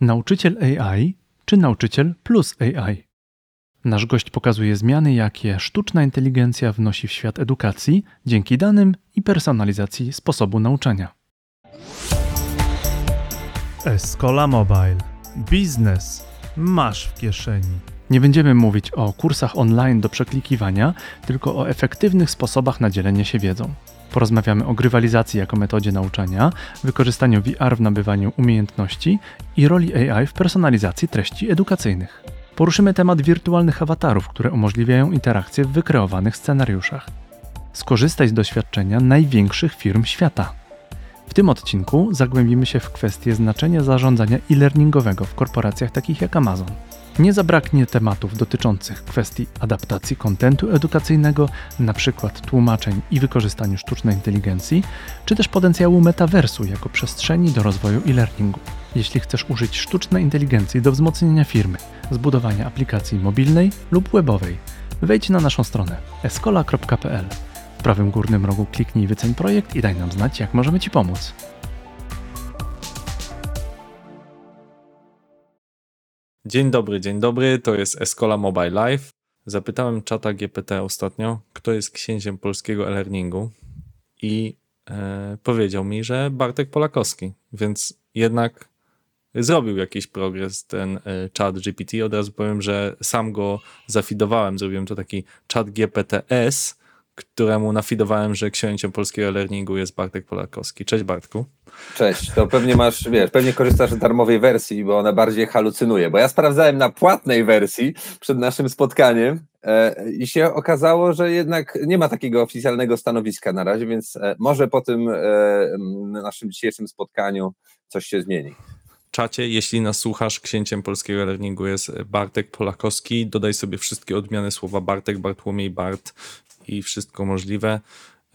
Nauczyciel AI czy nauczyciel plus AI? Nasz gość pokazuje zmiany, jakie sztuczna inteligencja wnosi w świat edukacji dzięki danym i personalizacji sposobu nauczania. Escola Mobile. Biznes masz w kieszeni. Nie będziemy mówić o kursach online do przeklikiwania, tylko o efektywnych sposobach na dzielenie się wiedzą. Porozmawiamy o grywalizacji jako metodzie nauczania, wykorzystaniu VR w nabywaniu umiejętności i roli AI w personalizacji treści edukacyjnych. Poruszymy temat wirtualnych awatarów, które umożliwiają interakcje w wykreowanych scenariuszach. Skorzystaj z doświadczenia największych firm świata. W tym odcinku zagłębimy się w kwestię znaczenia zarządzania e-learningowego w korporacjach takich jak Amazon. Nie zabraknie tematów dotyczących kwestii adaptacji kontentu edukacyjnego, np. tłumaczeń i wykorzystaniu sztucznej inteligencji, czy też potencjału metaversu jako przestrzeni do rozwoju e-learningu. Jeśli chcesz użyć sztucznej inteligencji do wzmocnienia firmy, zbudowania aplikacji mobilnej lub webowej, wejdź na naszą stronę escola.pl. W prawym górnym rogu kliknij wyceń projekt i daj nam znać, jak możemy Ci pomóc. Dzień dobry, dzień dobry, to jest Escola Mobile Live. Zapytałem czata GPT ostatnio, kto jest księciem polskiego e-learningu i e, powiedział mi, że Bartek Polakowski, więc jednak zrobił jakiś progres ten e, czat GPT. Od razu powiem, że sam go zafidowałem, zrobiłem to taki czat GPT-S, któremu nafidowałem, że księciem polskiego e-learningu jest Bartek Polakowski. Cześć Bartku. Cześć, to pewnie masz, wiesz, pewnie korzystasz z darmowej wersji, bo ona bardziej halucynuje, bo ja sprawdzałem na płatnej wersji przed naszym spotkaniem e, i się okazało, że jednak nie ma takiego oficjalnego stanowiska na razie, więc e, może po tym e, naszym dzisiejszym spotkaniu coś się zmieni. Czacie, jeśli nas słuchasz, księciem polskiego learningu jest Bartek Polakowski. Dodaj sobie wszystkie odmiany słowa Bartek, Bartłomiej, Bart i wszystko możliwe.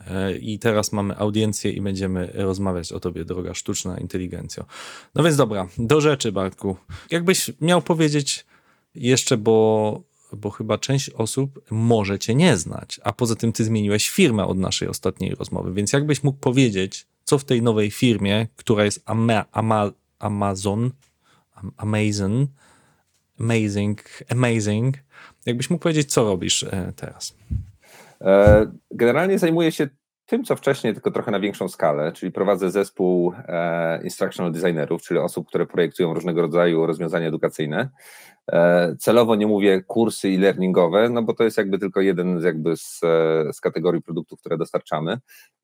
E, I teraz mamy audiencję i będziemy rozmawiać o tobie, droga sztuczna inteligencjo. No więc dobra, do rzeczy, Bartku. Jakbyś miał powiedzieć jeszcze, bo, bo chyba część osób może cię nie znać, a poza tym ty zmieniłeś firmę od naszej ostatniej rozmowy, więc jakbyś mógł powiedzieć, co w tej nowej firmie, która jest Ama, Ama, Amazon, Amazon, Amazing, Amazing, jakbyś mógł powiedzieć, co robisz e, teraz? E, generalnie zajmuję się tym, co wcześniej, tylko trochę na większą skalę, czyli prowadzę zespół e, instructional designerów, czyli osób, które projektują różnego rodzaju rozwiązania edukacyjne. E, celowo nie mówię kursy i learningowe, no bo to jest jakby tylko jeden z, jakby z, z kategorii produktów, które dostarczamy.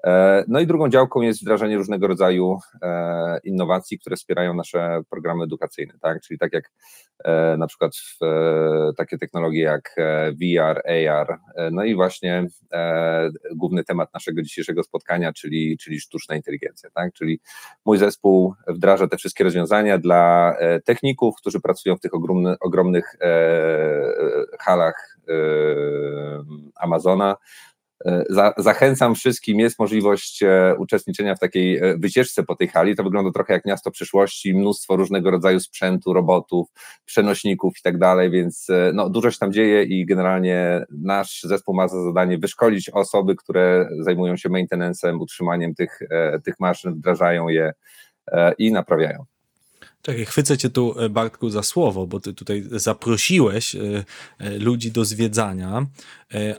E, no i drugą działką jest wdrażanie różnego rodzaju e, innowacji, które wspierają nasze programy edukacyjne, tak? Czyli tak jak na przykład takie technologie jak VR, AR, no i właśnie główny temat naszego dzisiejszego spotkania, czyli, czyli sztuczna inteligencja, tak? Czyli mój zespół wdraża te wszystkie rozwiązania dla techników, którzy pracują w tych ogromnych ogromnych e, e, halach e, Amazona. Za, zachęcam wszystkim, jest możliwość uczestniczenia w takiej wycieczce po tej hali. To wygląda trochę jak miasto przyszłości, mnóstwo różnego rodzaju sprzętu, robotów, przenośników i tak dalej, więc no, dużo się tam dzieje i generalnie nasz zespół ma za zadanie wyszkolić osoby, które zajmują się maintenancem, utrzymaniem tych, tych maszyn, wdrażają je i naprawiają. Czekaj, chwycę cię tu, e, Bartku, za słowo, bo ty tutaj zaprosiłeś e, e, ludzi do zwiedzania,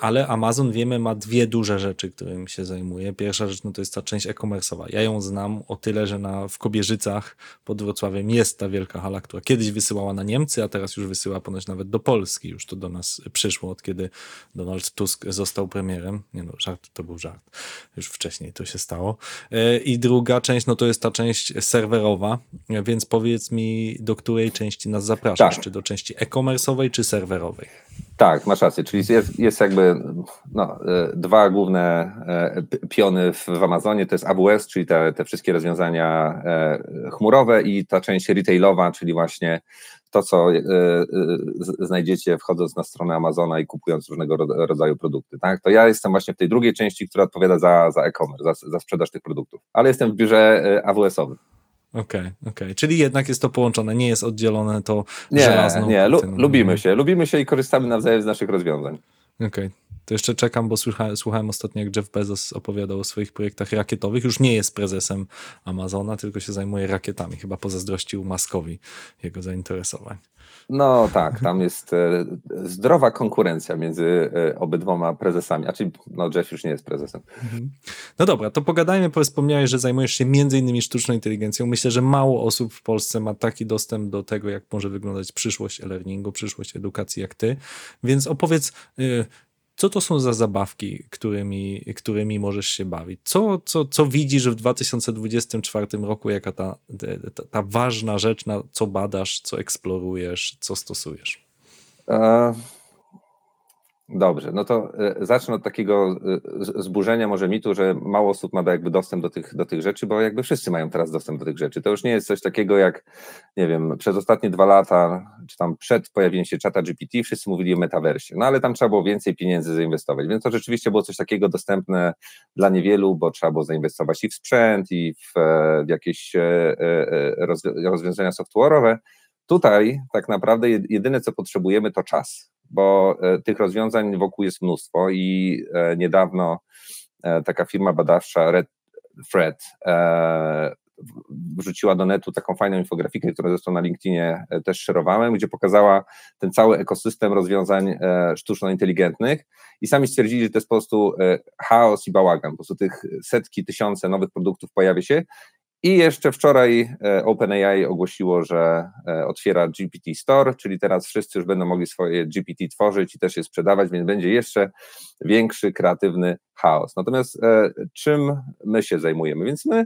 ale Amazon, wiemy, ma dwie duże rzeczy, którymi się zajmuje. Pierwsza rzecz no to jest ta część e-commerce'owa. Ja ją znam o tyle, że na, w Kobierzycach pod Wrocławiem jest ta wielka hala, która kiedyś wysyłała na Niemcy, a teraz już wysyła ponoć nawet do Polski. Już to do nas przyszło, od kiedy Donald Tusk został premierem. Nie no, żart, to był żart. Już wcześniej to się stało. I druga część, no to jest ta część serwerowa, więc powiedz powiedz mi, do której części nas zapraszasz? Tak. Czy do części e-commerce'owej, czy serwerowej? Tak, masz rację, czyli jest, jest jakby no, e, dwa główne e, piony w, w Amazonie, to jest AWS, czyli te, te wszystkie rozwiązania e, chmurowe i ta część retailowa, czyli właśnie to, co znajdziecie wchodząc na stronę Amazona i kupując różnego rodzaju produkty. Tak? To ja jestem właśnie w tej drugiej części, która odpowiada za, za e-commerce, za, za sprzedaż tych produktów, ale jestem w biurze AWS-owym. Okej, okay, okej. Okay. Czyli jednak jest to połączone, nie jest oddzielone to nie, żelazną. Nie, lu lubimy się, lubimy się i korzystamy nawzajem z naszych rozwiązań. Okej. Okay. To jeszcze czekam, bo słuchałem, słuchałem ostatnio, jak Jeff Bezos opowiadał o swoich projektach rakietowych. Już nie jest prezesem Amazona, tylko się zajmuje rakietami. Chyba pozazdrościł Maskowi jego zainteresowań. No tak, tam jest e, zdrowa konkurencja między e, obydwoma prezesami. A czyli no Jeff już nie jest prezesem. Mhm. No dobra, to pogadajmy, bo wspomniałeś, że zajmujesz się między innymi sztuczną inteligencją. Myślę, że mało osób w Polsce ma taki dostęp do tego, jak może wyglądać przyszłość e-learningu, przyszłość edukacji jak ty. Więc opowiedz, y, co to są za zabawki, którymi, którymi możesz się bawić? Co, co, co widzisz w 2024 roku, jaka ta, ta, ta ważna rzecz, na co badasz, co eksplorujesz, co stosujesz? Uh Dobrze, no to e, zacznę od takiego e, zburzenia może mitu, że mało osób ma jakby dostęp do tych, do tych rzeczy, bo jakby wszyscy mają teraz dostęp do tych rzeczy. To już nie jest coś takiego jak, nie wiem, przez ostatnie dwa lata, czy tam przed pojawieniem się czata GPT, wszyscy mówili o metaversie, no ale tam trzeba było więcej pieniędzy zainwestować, więc to rzeczywiście było coś takiego dostępne dla niewielu, bo trzeba było zainwestować i w sprzęt, i w, e, w jakieś rozwiązania software'owe. Tutaj tak naprawdę jedyne, co potrzebujemy, to czas bo e, tych rozwiązań wokół jest mnóstwo i e, niedawno e, taka firma badawcza Red Fred wrzuciła do netu taką fajną infografikę, którą zresztą na LinkedInie też szerowałem, gdzie pokazała ten cały ekosystem rozwiązań sztuczno-inteligentnych i sami stwierdzili, że to jest po prostu chaos i bałagan, po prostu tych setki, tysiące nowych produktów pojawia się i jeszcze wczoraj e, OpenAI ogłosiło, że e, otwiera GPT Store, czyli teraz wszyscy już będą mogli swoje GPT tworzyć i też je sprzedawać, więc będzie jeszcze większy kreatywny chaos. Natomiast e, czym my się zajmujemy? Więc my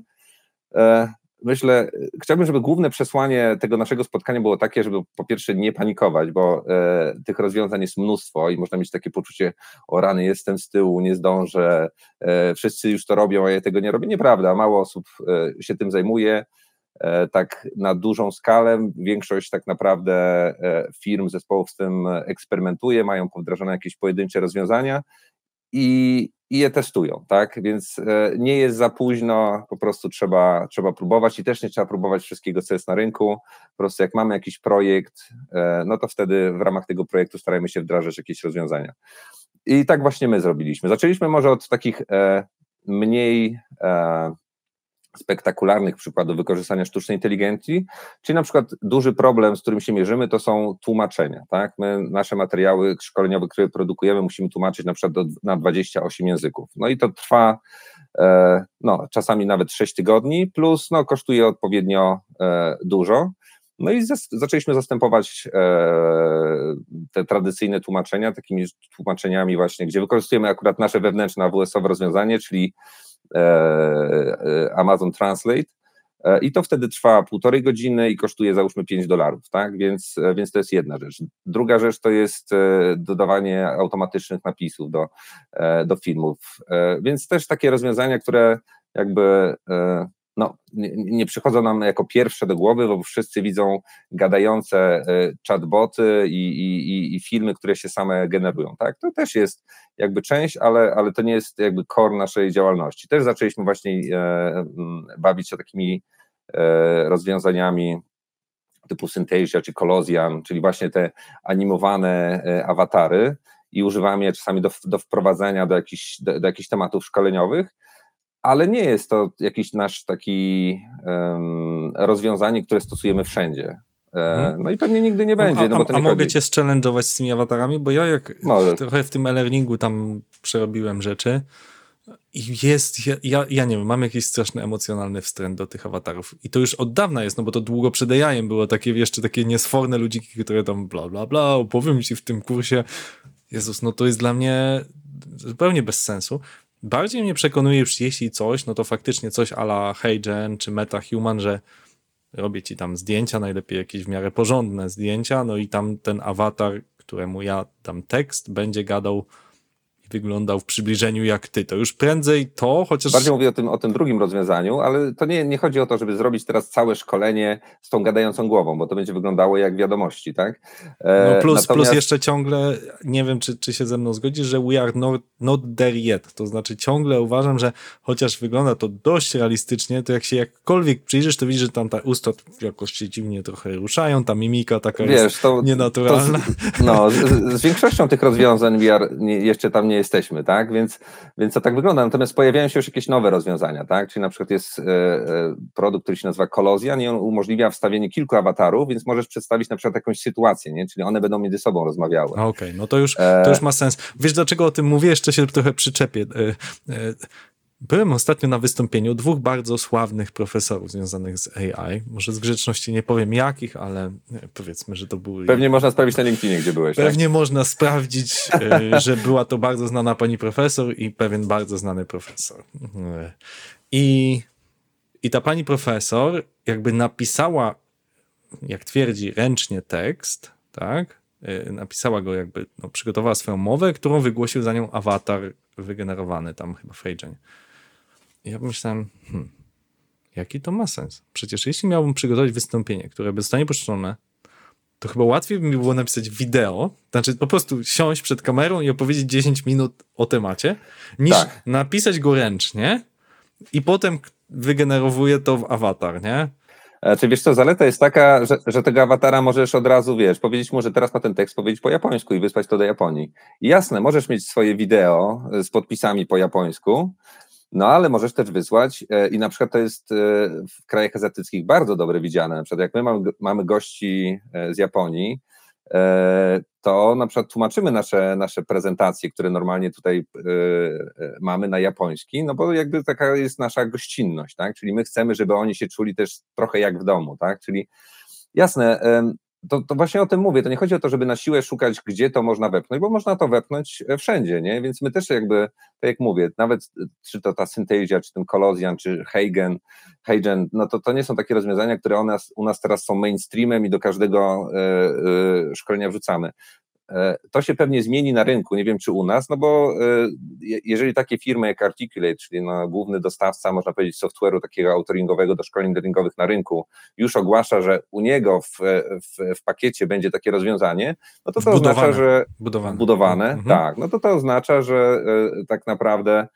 myślę, chciałbym, żeby główne przesłanie tego naszego spotkania było takie, żeby po pierwsze nie panikować, bo e, tych rozwiązań jest mnóstwo i można mieć takie poczucie, o rany, jestem z tyłu, nie zdążę, e, wszyscy już to robią, a ja tego nie robię. Nieprawda, mało osób e, się tym zajmuje. E, tak na dużą skalę. Większość tak naprawdę e, firm, zespołów z tym eksperymentuje, mają powdrażane jakieś pojedyncze rozwiązania i, i je testują, tak? Więc e, nie jest za późno, po prostu trzeba, trzeba próbować i też nie trzeba próbować wszystkiego, co jest na rynku. Po prostu jak mamy jakiś projekt, e, no to wtedy w ramach tego projektu starajmy się wdrażać jakieś rozwiązania. I tak właśnie my zrobiliśmy. Zaczęliśmy może od takich e, mniej spektakularnych przykładów wykorzystania sztucznej inteligencji, czyli na przykład duży problem, z którym się mierzymy, to są tłumaczenia. Tak? My nasze materiały szkoleniowe, które produkujemy, musimy tłumaczyć na przykład do, na 28 języków. No i to trwa e, no, czasami nawet 6 tygodni, plus no, kosztuje odpowiednio e, dużo. No i zas zaczęliśmy zastępować e, te tradycyjne tłumaczenia takimi tłumaczeniami właśnie, gdzie wykorzystujemy akurat nasze wewnętrzne AWS-owe rozwiązanie, czyli Amazon Translate e, i to wtedy trwa półtorej godziny i kosztuje załóżmy 5 dolarów, tak? Więc, więc to jest jedna rzecz. Druga rzecz to jest dodawanie automatycznych napisów do, do filmów, więc też takie rozwiązania, które jakby no, nie, nie, przychodzą nam jako pierwsze do głowy, bo wszyscy widzą gadające e, chatboty i, i, i, filmy, które się same generują. Tak? To też jest jakby część, ale, ale to nie jest jakby core naszej działalności. Też zaczęliśmy właśnie e, bawić się takimi e, rozwiązaniami typu Synthesia czy Colosian, czyli właśnie te animowane e, awatary i używamy je czasami do, do wprowadzenia do jakichś, do, do jakichś tematów szkoleniowych, ale nie jest to jakiś nasz taki um, rozwiązanie, które stosujemy wszędzie. E, mhm. No i pewnie nigdy nie będzie. No, a, bo to a mogę cię challenge'ować z tymi awatarami? Bo ja jak Może. trochę w tym e-learningu tam przerobiłem rzeczy i jest, ja, ja, ja, nie wiem, mam jakiś straszny emocjonalny wstręt do tych awatarów. I to już od dawna jest, no bo to długo przed AI było takie jeszcze takie niesforne ludziki, które tam bla bla bla, opowiem ci w tym kursie. Jezus, no to jest dla mnie zupełnie bez sensu. Bardziej mnie przekonuje, że jeśli coś, no to faktycznie coś ala HeyGen czy MetaHuman, że robię ci tam zdjęcia, najlepiej jakieś w miarę porządne zdjęcia, no i tam ten awatar, któremu ja dam tekst, będzie gadał wyglądał w przybliżeniu jak ty. To już prędzej to, chociaż... Bardziej mówię o tym, o tym drugim rozwiązaniu, ale to nie, nie chodzi o to, żeby zrobić teraz całe szkolenie z tą gadającą głową, bo to będzie wyglądało jak wiadomości, tak? E, no plus, Natomiast... plus jeszcze ciągle, nie wiem, czy, czy się ze mną zgodzisz, że we are not, not there yet. To znaczy ciągle uważam, że chociaż wygląda to dość realistycznie, to jak się jakkolwiek przyjrzysz, to widzisz, że tam ta usta jakoś się dziwnie trochę ruszają, ta mimika taka Wiesz, jest to, nienaturalna. To z, no, z, z, większością tych rozwiązań VR jeszcze tam nie jesteśmy, tak? Więc, więc to tak wygląda. Natomiast pojawiają się już jakieś nowe rozwiązania, tak? Czyli na przykład jest e, e, produkt, który się nazywa Kolozjan i on umożliwia wstawienie kilku awatarów, więc możesz przedstawić na przykład jakąś sytuację, nie? Czyli one będą między sobą rozmawiały. Okej, okay, no to już, to już ma sens. Wiesz, dlaczego o tym mówię? Jeszcze się trochę przyczepię. Byłem ostatnio na wystąpieniu dwóch bardzo sławnych profesorów związanych z AI. Może z grzeczności nie powiem jakich, ale powiedzmy, że to były. Pewnie można sprawdzić na LinkedInie, gdzie byłeś. Tak? Pewnie tak? można sprawdzić, e, że była to bardzo znana pani profesor i pewien bardzo znany profesor. I, i ta pani profesor jakby napisała, jak twierdzi, ręcznie tekst, tak? E, napisała go jakby, no, przygotowała swoją mowę, którą wygłosił za nią awatar wygenerowany tam chyba w ja myślałem, hmm, jaki to ma sens? Przecież jeśli miałbym przygotować wystąpienie, które by zostanie puszczone, to chyba łatwiej by mi było napisać wideo, znaczy po prostu siąść przed kamerą i opowiedzieć 10 minut o temacie, niż tak. napisać go ręcznie i potem wygenerowuję to w awatar, nie? Czy wiesz co, zaleta jest taka, że, że, tego awatara możesz od razu, wiesz, powiedzieć mu, że teraz ma ten tekst powiedzieć po japońsku i wysłać to do Japonii. I jasne, możesz mieć swoje wideo z podpisami po japońsku, no ale możesz też wysłać e, i na przykład to jest e, w krajach azjatyckich bardzo dobre widziane. Na przykład jak my mamy, mamy gości e, z Japonii, to na przykład tłumaczymy nasze, nasze prezentacje, które normalnie tutaj mamy na japoński, no bo jakby taka jest nasza gościnność, tak? Czyli my chcemy, żeby oni się czuli też trochę jak w domu, tak? Czyli jasne, to, to, właśnie o tym mówię. To nie chodzi o to, żeby na siłę szukać, gdzie to można wepchnąć, bo można to wepchnąć e, wszędzie, nie? Więc my też jakby, tak jak mówię, nawet e, czy to ta Synthesia, czy ten Kolozjan, czy Heigen, Heigen, no to to nie są takie rozwiązania, które u nas, u nas teraz są mainstreamem i do każdego y, y, szkolenia wrzucamy. E, to się pewnie zmieni na rynku, nie wiem czy u nas, no bo e, jeżeli takie firmy jak Articulate, czyli no główny dostawca, można powiedzieć, software'u takiego autoringowego do szkoleń learningowych na rynku, już ogłasza, że u niego w, w, w pakiecie będzie takie rozwiązanie, no to to budowane. oznacza, że budowane, budowane mhm. tak, no to to oznacza, że e, tak naprawdę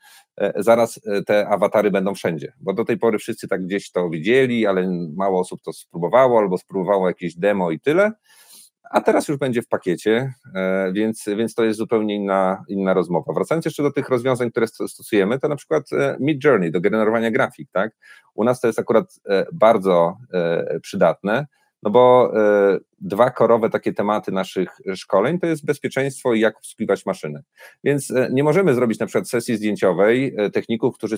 zaraz te awatary będą wszędzie, bo do tej pory wszyscy tak gdzieś to widzieli, ale mało osób to spróbowało albo spróbowało jakieś demo i tyle, a teraz już będzie w pakiecie, e, więc, więc to jest zupełnie inna, inna rozmowa. Wracając jeszcze do tych rozwiązań, które stosujemy, to na przykład e, Mid Journey do generowania grafik, tak? U nas to jest akurat e, bardzo przydatne, no bo y, dwa korowe takie tematy naszych szkoleń to jest bezpieczeństwo i jak obsługiwać maszyny. Więc y, nie możemy zrobić na przykład sesji zdjęciowej y, techników, którzy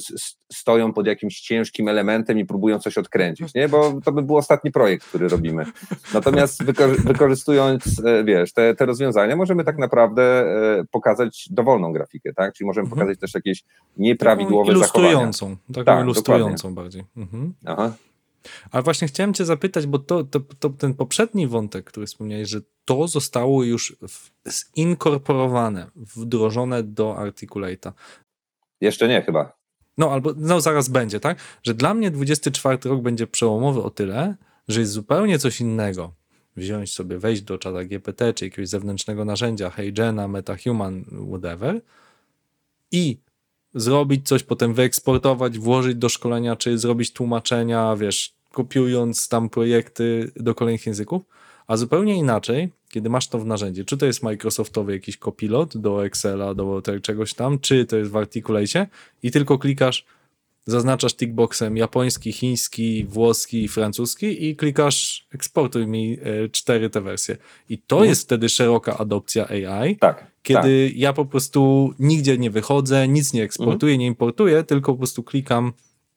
stoją pod jakimś ciężkim elementem i próbują coś odkręcić, nie? bo to by był ostatni projekt, który robimy. Natomiast wykorzystując, wiesz, te, te rozwiązania, możemy tak naprawdę pokazać dowolną grafikę, tak? Czyli możemy mhm. pokazać też jakieś nieprawidłowe taką ilustrującą, zachowania. Taką tak, ilustrującą dokładnie. bardziej. Mhm. Aha. Ale właśnie chciałem cię zapytać, bo to, to, to, ten poprzedni wątek, który wspomniałeś, że to zostało już zinkorporowane, wdrożone do Articulate'a. Jeszcze nie chyba. No albo no zaraz będzie, tak? Że dla mnie 24 rok będzie przełomowy o tyle, że jest zupełnie coś innego. Wziąć sobie, wejść do czata GPT, czy jakiegoś zewnętrznego narzędzia, HeyGena, MetaHuman, whatever i zrobić coś, potem wyeksportować, włożyć do szkolenia, czy zrobić tłumaczenia, wiesz, kopiując tam projekty do kolejnych języków, a zupełnie inaczej, kiedy masz to w narzędziu, czy to jest Microsoftowy jakiś kopilot do Excela, do czegoś tam, czy to jest w Articulate i tylko klikasz, zaznaczasz tickboxem japoński, chiński, włoski, francuski i klikasz eksportuj mi e, cztery te wersje. I to mhm. jest wtedy szeroka adopcja AI. Tak kiedy tak. ja po prostu nigdzie nie wychodzę, nic nie eksportuję, mhm. nie importuję, tylko po prostu klikam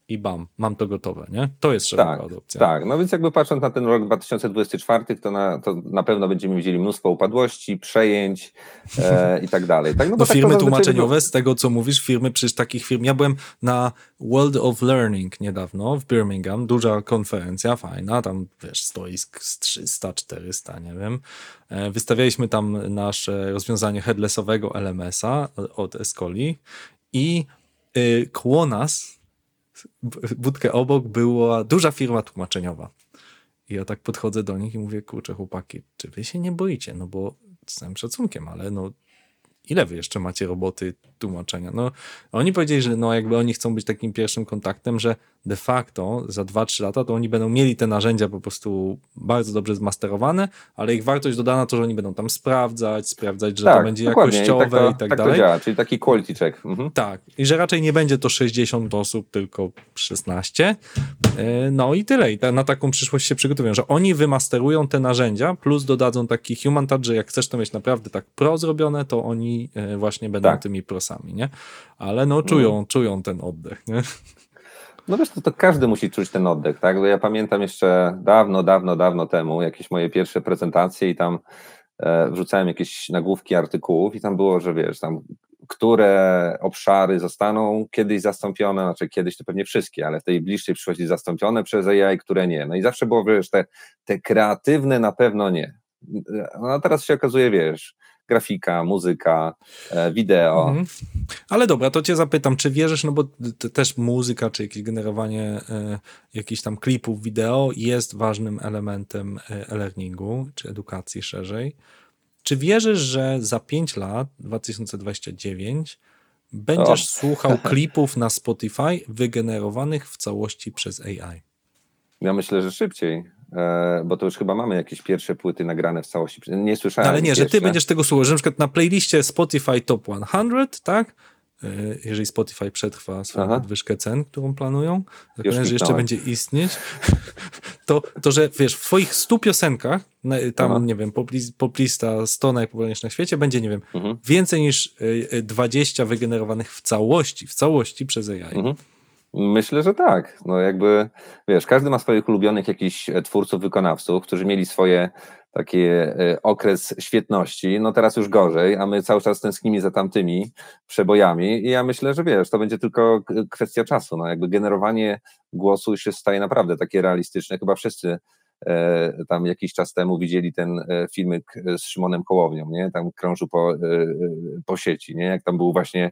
i bam, mam to gotowe, nie? To jest szeroka tak, adopcja. Tak, no więc jakby patrząc na ten rok 2024, to na, to na pewno będziemy widzieli mnóstwo upadłości, przejęć e, i tak dalej. Tak, no, no tak firmy tłumaczeniowe, z tego co mówisz, firmy, przecież takich firm, ja byłem na World of Learning niedawno w Birmingham, duża konferencja, fajna, tam wiesz, stoisk z 300, 400, nie wiem. E, wystawialiśmy tam nasze rozwiązanie headlessowego LMS-a od Escoli i y, koło nas budkę obok była duża firma tłumaczeniowa. I ja tak podchodzę do nich i mówię, kurczę chłopaki, czy wy się nie boicie? No bo z całym szacunkiem, ale no ile wy jeszcze macie roboty tłumaczenia? No oni powiedzieli, że no jakby oni chcą być takim pierwszym kontaktem, że de facto za 2-3 lata to oni będą mieli te narzędzia po prostu bardzo dobrze zmasterowane, ale ich wartość dodana to, że oni będą tam sprawdzać, sprawdzać, że tak, to będzie jakościowe i tak, to, i tak, tak dalej. to działa, czyli taki quality check. Mhm. Tak, i że raczej nie będzie to 60 osób, tylko 16. E, No i tyle. I ta, na taką przyszłość się przygotowują, że oni wymasterują te narzędzia, plus dodadzą taki human touch, że jak chcesz to mieć naprawdę tak pro zrobione, to oni e, właśnie będą Tak. tymi prosami, nie? Ale no czują, czują ten oddech, nie? No wiesz, to, to każdy musi czuć ten oddech, tak? Bo ja pamiętam jeszcze dawno, dawno, dawno temu jakieś moje pierwsze prezentacje i tam e, wrzucałem jakieś nagłówki artykułów i tam było, że wiesz, tam które obszary zostaną kiedyś zastąpione, znaczy kiedyś to pewnie wszystkie, ale w tej bliższej przyszłości zastąpione przez AI, które nie. No i zawsze było, wiesz, te, te kreatywne na pewno nie. No a teraz się okazuje, wiesz, grafika, muzyka, e, wideo. Mhm. Ale dobra, to cię zapytam, czy wierzysz, no bo też muzyka, czy jakieś generowanie e, jakichś tam klipów, wideo jest ważnym elementem e, e-learningu, czy edukacji szerzej. Czy wierzysz, że za 5 lat, 2029, będziesz O. słuchał klipów na Spotify wygenerowanych w całości przez AI? Ja myślę, że szybciej, bo to już chyba mamy jakieś pierwsze płyty nagrane w całości. Nie słyszałem. No, ale nie, ich że ty jeszcze. będziesz tego słuchał, że na przykład na playliście Spotify Top 100, tak? E, Jeżeli Spotify przetrwa swoją Aha. podwyżkę cen, którą planują, zakładając, że jeszcze będzie istnieć, to, to, że wiesz, w twoich 100 piosenkach, tam, Aha. nie wiem, poplis- poplista 100 najpopularniejszych na świecie, będzie, nie wiem, Mhm. więcej niż y, y, 20 wygenerowanych w całości, w całości przez AI. Mhm. Myślę, że tak. No jakby, wiesz, każdy ma swoich ulubionych jakichś e, twórców, wykonawców, którzy mieli swoje takie e, okres świetności, no teraz już gorzej, a my cały czas tęsknimy za tamtymi przebojami. I ja myślę, że wiesz, to będzie tylko kwestia czasu, no jakby generowanie głosu się staje naprawdę takie realistyczne, chyba wszyscy e, tam jakiś czas temu widzieli ten e, filmik z Szymonem Kołownią, nie, tam krążył po, e, po sieci, nie, jak tam był właśnie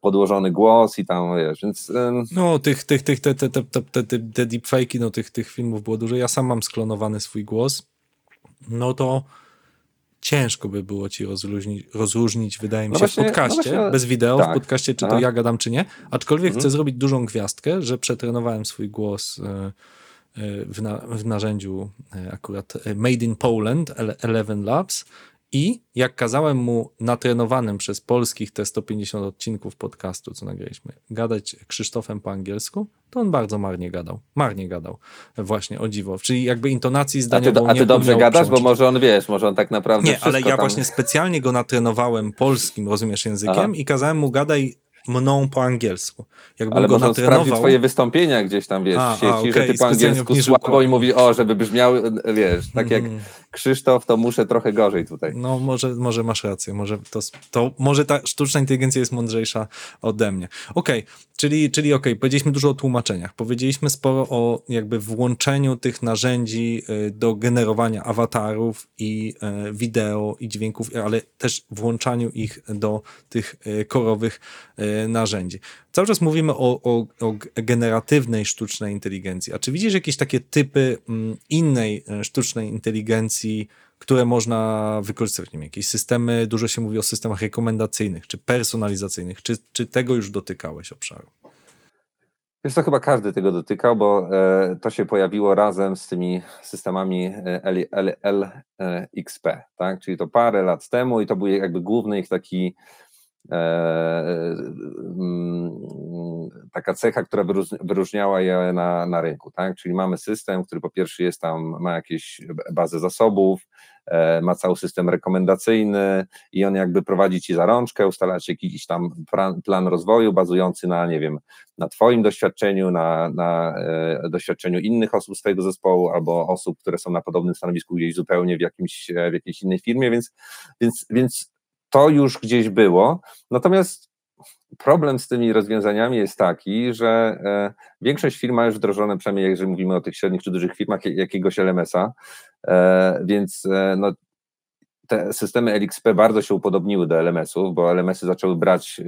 podłożony głos i tam, wiesz, więc em, No, tych, tych, tych, te, te, te, te, te, te, te deepfake'i, no tych, tych filmów było dużo. Ja sam mam sklonowany swój głos. No to ciężko by było ci rozróżnić, rozróżnić wydaje mi No się, właśnie- w podcaście, no właśnie, bez wideo, tak. w podcaście, czy to Aha. ja gadam, czy nie. Aczkolwiek Mhm. chcę zrobić dużą gwiazdkę, że przetrenowałem swój głos e, e, w, na, w narzędziu e, akurat e, Made in Poland, Ele- Eleven Labs i jak kazałem mu natrenowanym przez polskich te 150 odcinków podcastu, co nagraliśmy, gadać Krzysztofem po angielsku, to on bardzo marnie gadał. Marnie gadał. Właśnie, o dziwo. Czyli jakby intonacji a ty, a ty dobrze gadasz, bo może on, wiesz, może on tak naprawdę Nie, ale ja tam... właśnie specjalnie go natrenowałem polskim, rozumiesz, językiem Aha. i kazałem mu gadaj mną po angielsku. Jakbym Ale go może natrenował... twoje wystąpienia gdzieś tam, wiesz, A, w sieci, a, że okej, ty po angielsku słabo i mówi, o, żeby brzmiał, wiesz, tak jak Mhm. Krzysztof, to muszę trochę gorzej tutaj. No, może, może masz rację, może to, to może ta sztuczna inteligencja jest mądrzejsza ode mnie. Okej, czyli, czyli okej, powiedzieliśmy dużo o tłumaczeniach, powiedzieliśmy sporo o jakby włączeniu tych narzędzi y, do generowania awatarów i y, wideo i dźwięków, ale też włączaniu ich do tych y, korowych narzędzi. Cały czas mówimy o, o, o generatywnej sztucznej inteligencji. A czy widzisz jakieś takie typy mm, innej e, sztucznej inteligencji, które można wykorzystywać? Nie wiem, jakieś systemy, dużo się mówi o systemach rekomendacyjnych czy personalizacyjnych. Czy, czy tego już dotykałeś obszaru? Wiesz, to chyba każdy tego dotykał, bo e, to się pojawiło razem z tymi systemami e, LXP, tak? Czyli to parę lat temu i to był jakby główny ich taki taka cecha, która wyróż- wyróżniała je na, na rynku, tak? Czyli mamy system, który po pierwsze jest tam, ma jakieś bazę zasobów, e, ma cały system rekomendacyjny i on jakby prowadzi ci za rączkę, ustala ci jakiś tam plan, rozwoju bazujący na, nie wiem, na Twoim doświadczeniu, na, na e, doświadczeniu innych osób z Twojego zespołu albo osób, które są na podobnym stanowisku gdzieś zupełnie w, jakimś, e, w jakiejś innej firmie, więc, więc, więc to już gdzieś było. Natomiast problem z tymi rozwiązaniami jest taki, że e, większość firm ma już wdrożone, przynajmniej jeżeli mówimy o tych średnich czy dużych firmach, jak- jakiegoś LMS-a, e, więc e, no, te systemy LXP bardzo się upodobniły do LMS-ów, bo LMS-y zaczęły brać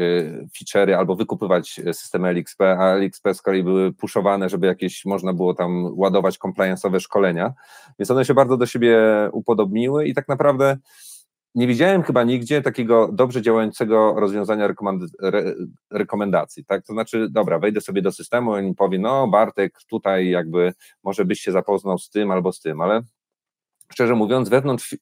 feature'y albo wykupywać systemy LXP, a LXP z kolei były puszowane, żeby jakieś można było tam ładować compliance'owe szkolenia, więc one się bardzo do siebie upodobniły i tak naprawdę nie widziałem chyba nigdzie takiego dobrze działającego rozwiązania rekomend re rekomendacji, tak? To znaczy, dobra, wejdę sobie do systemu i powie, no Bartek, tutaj jakby może byś się zapoznał z tym albo z tym, ale szczerze mówiąc, wewnątrz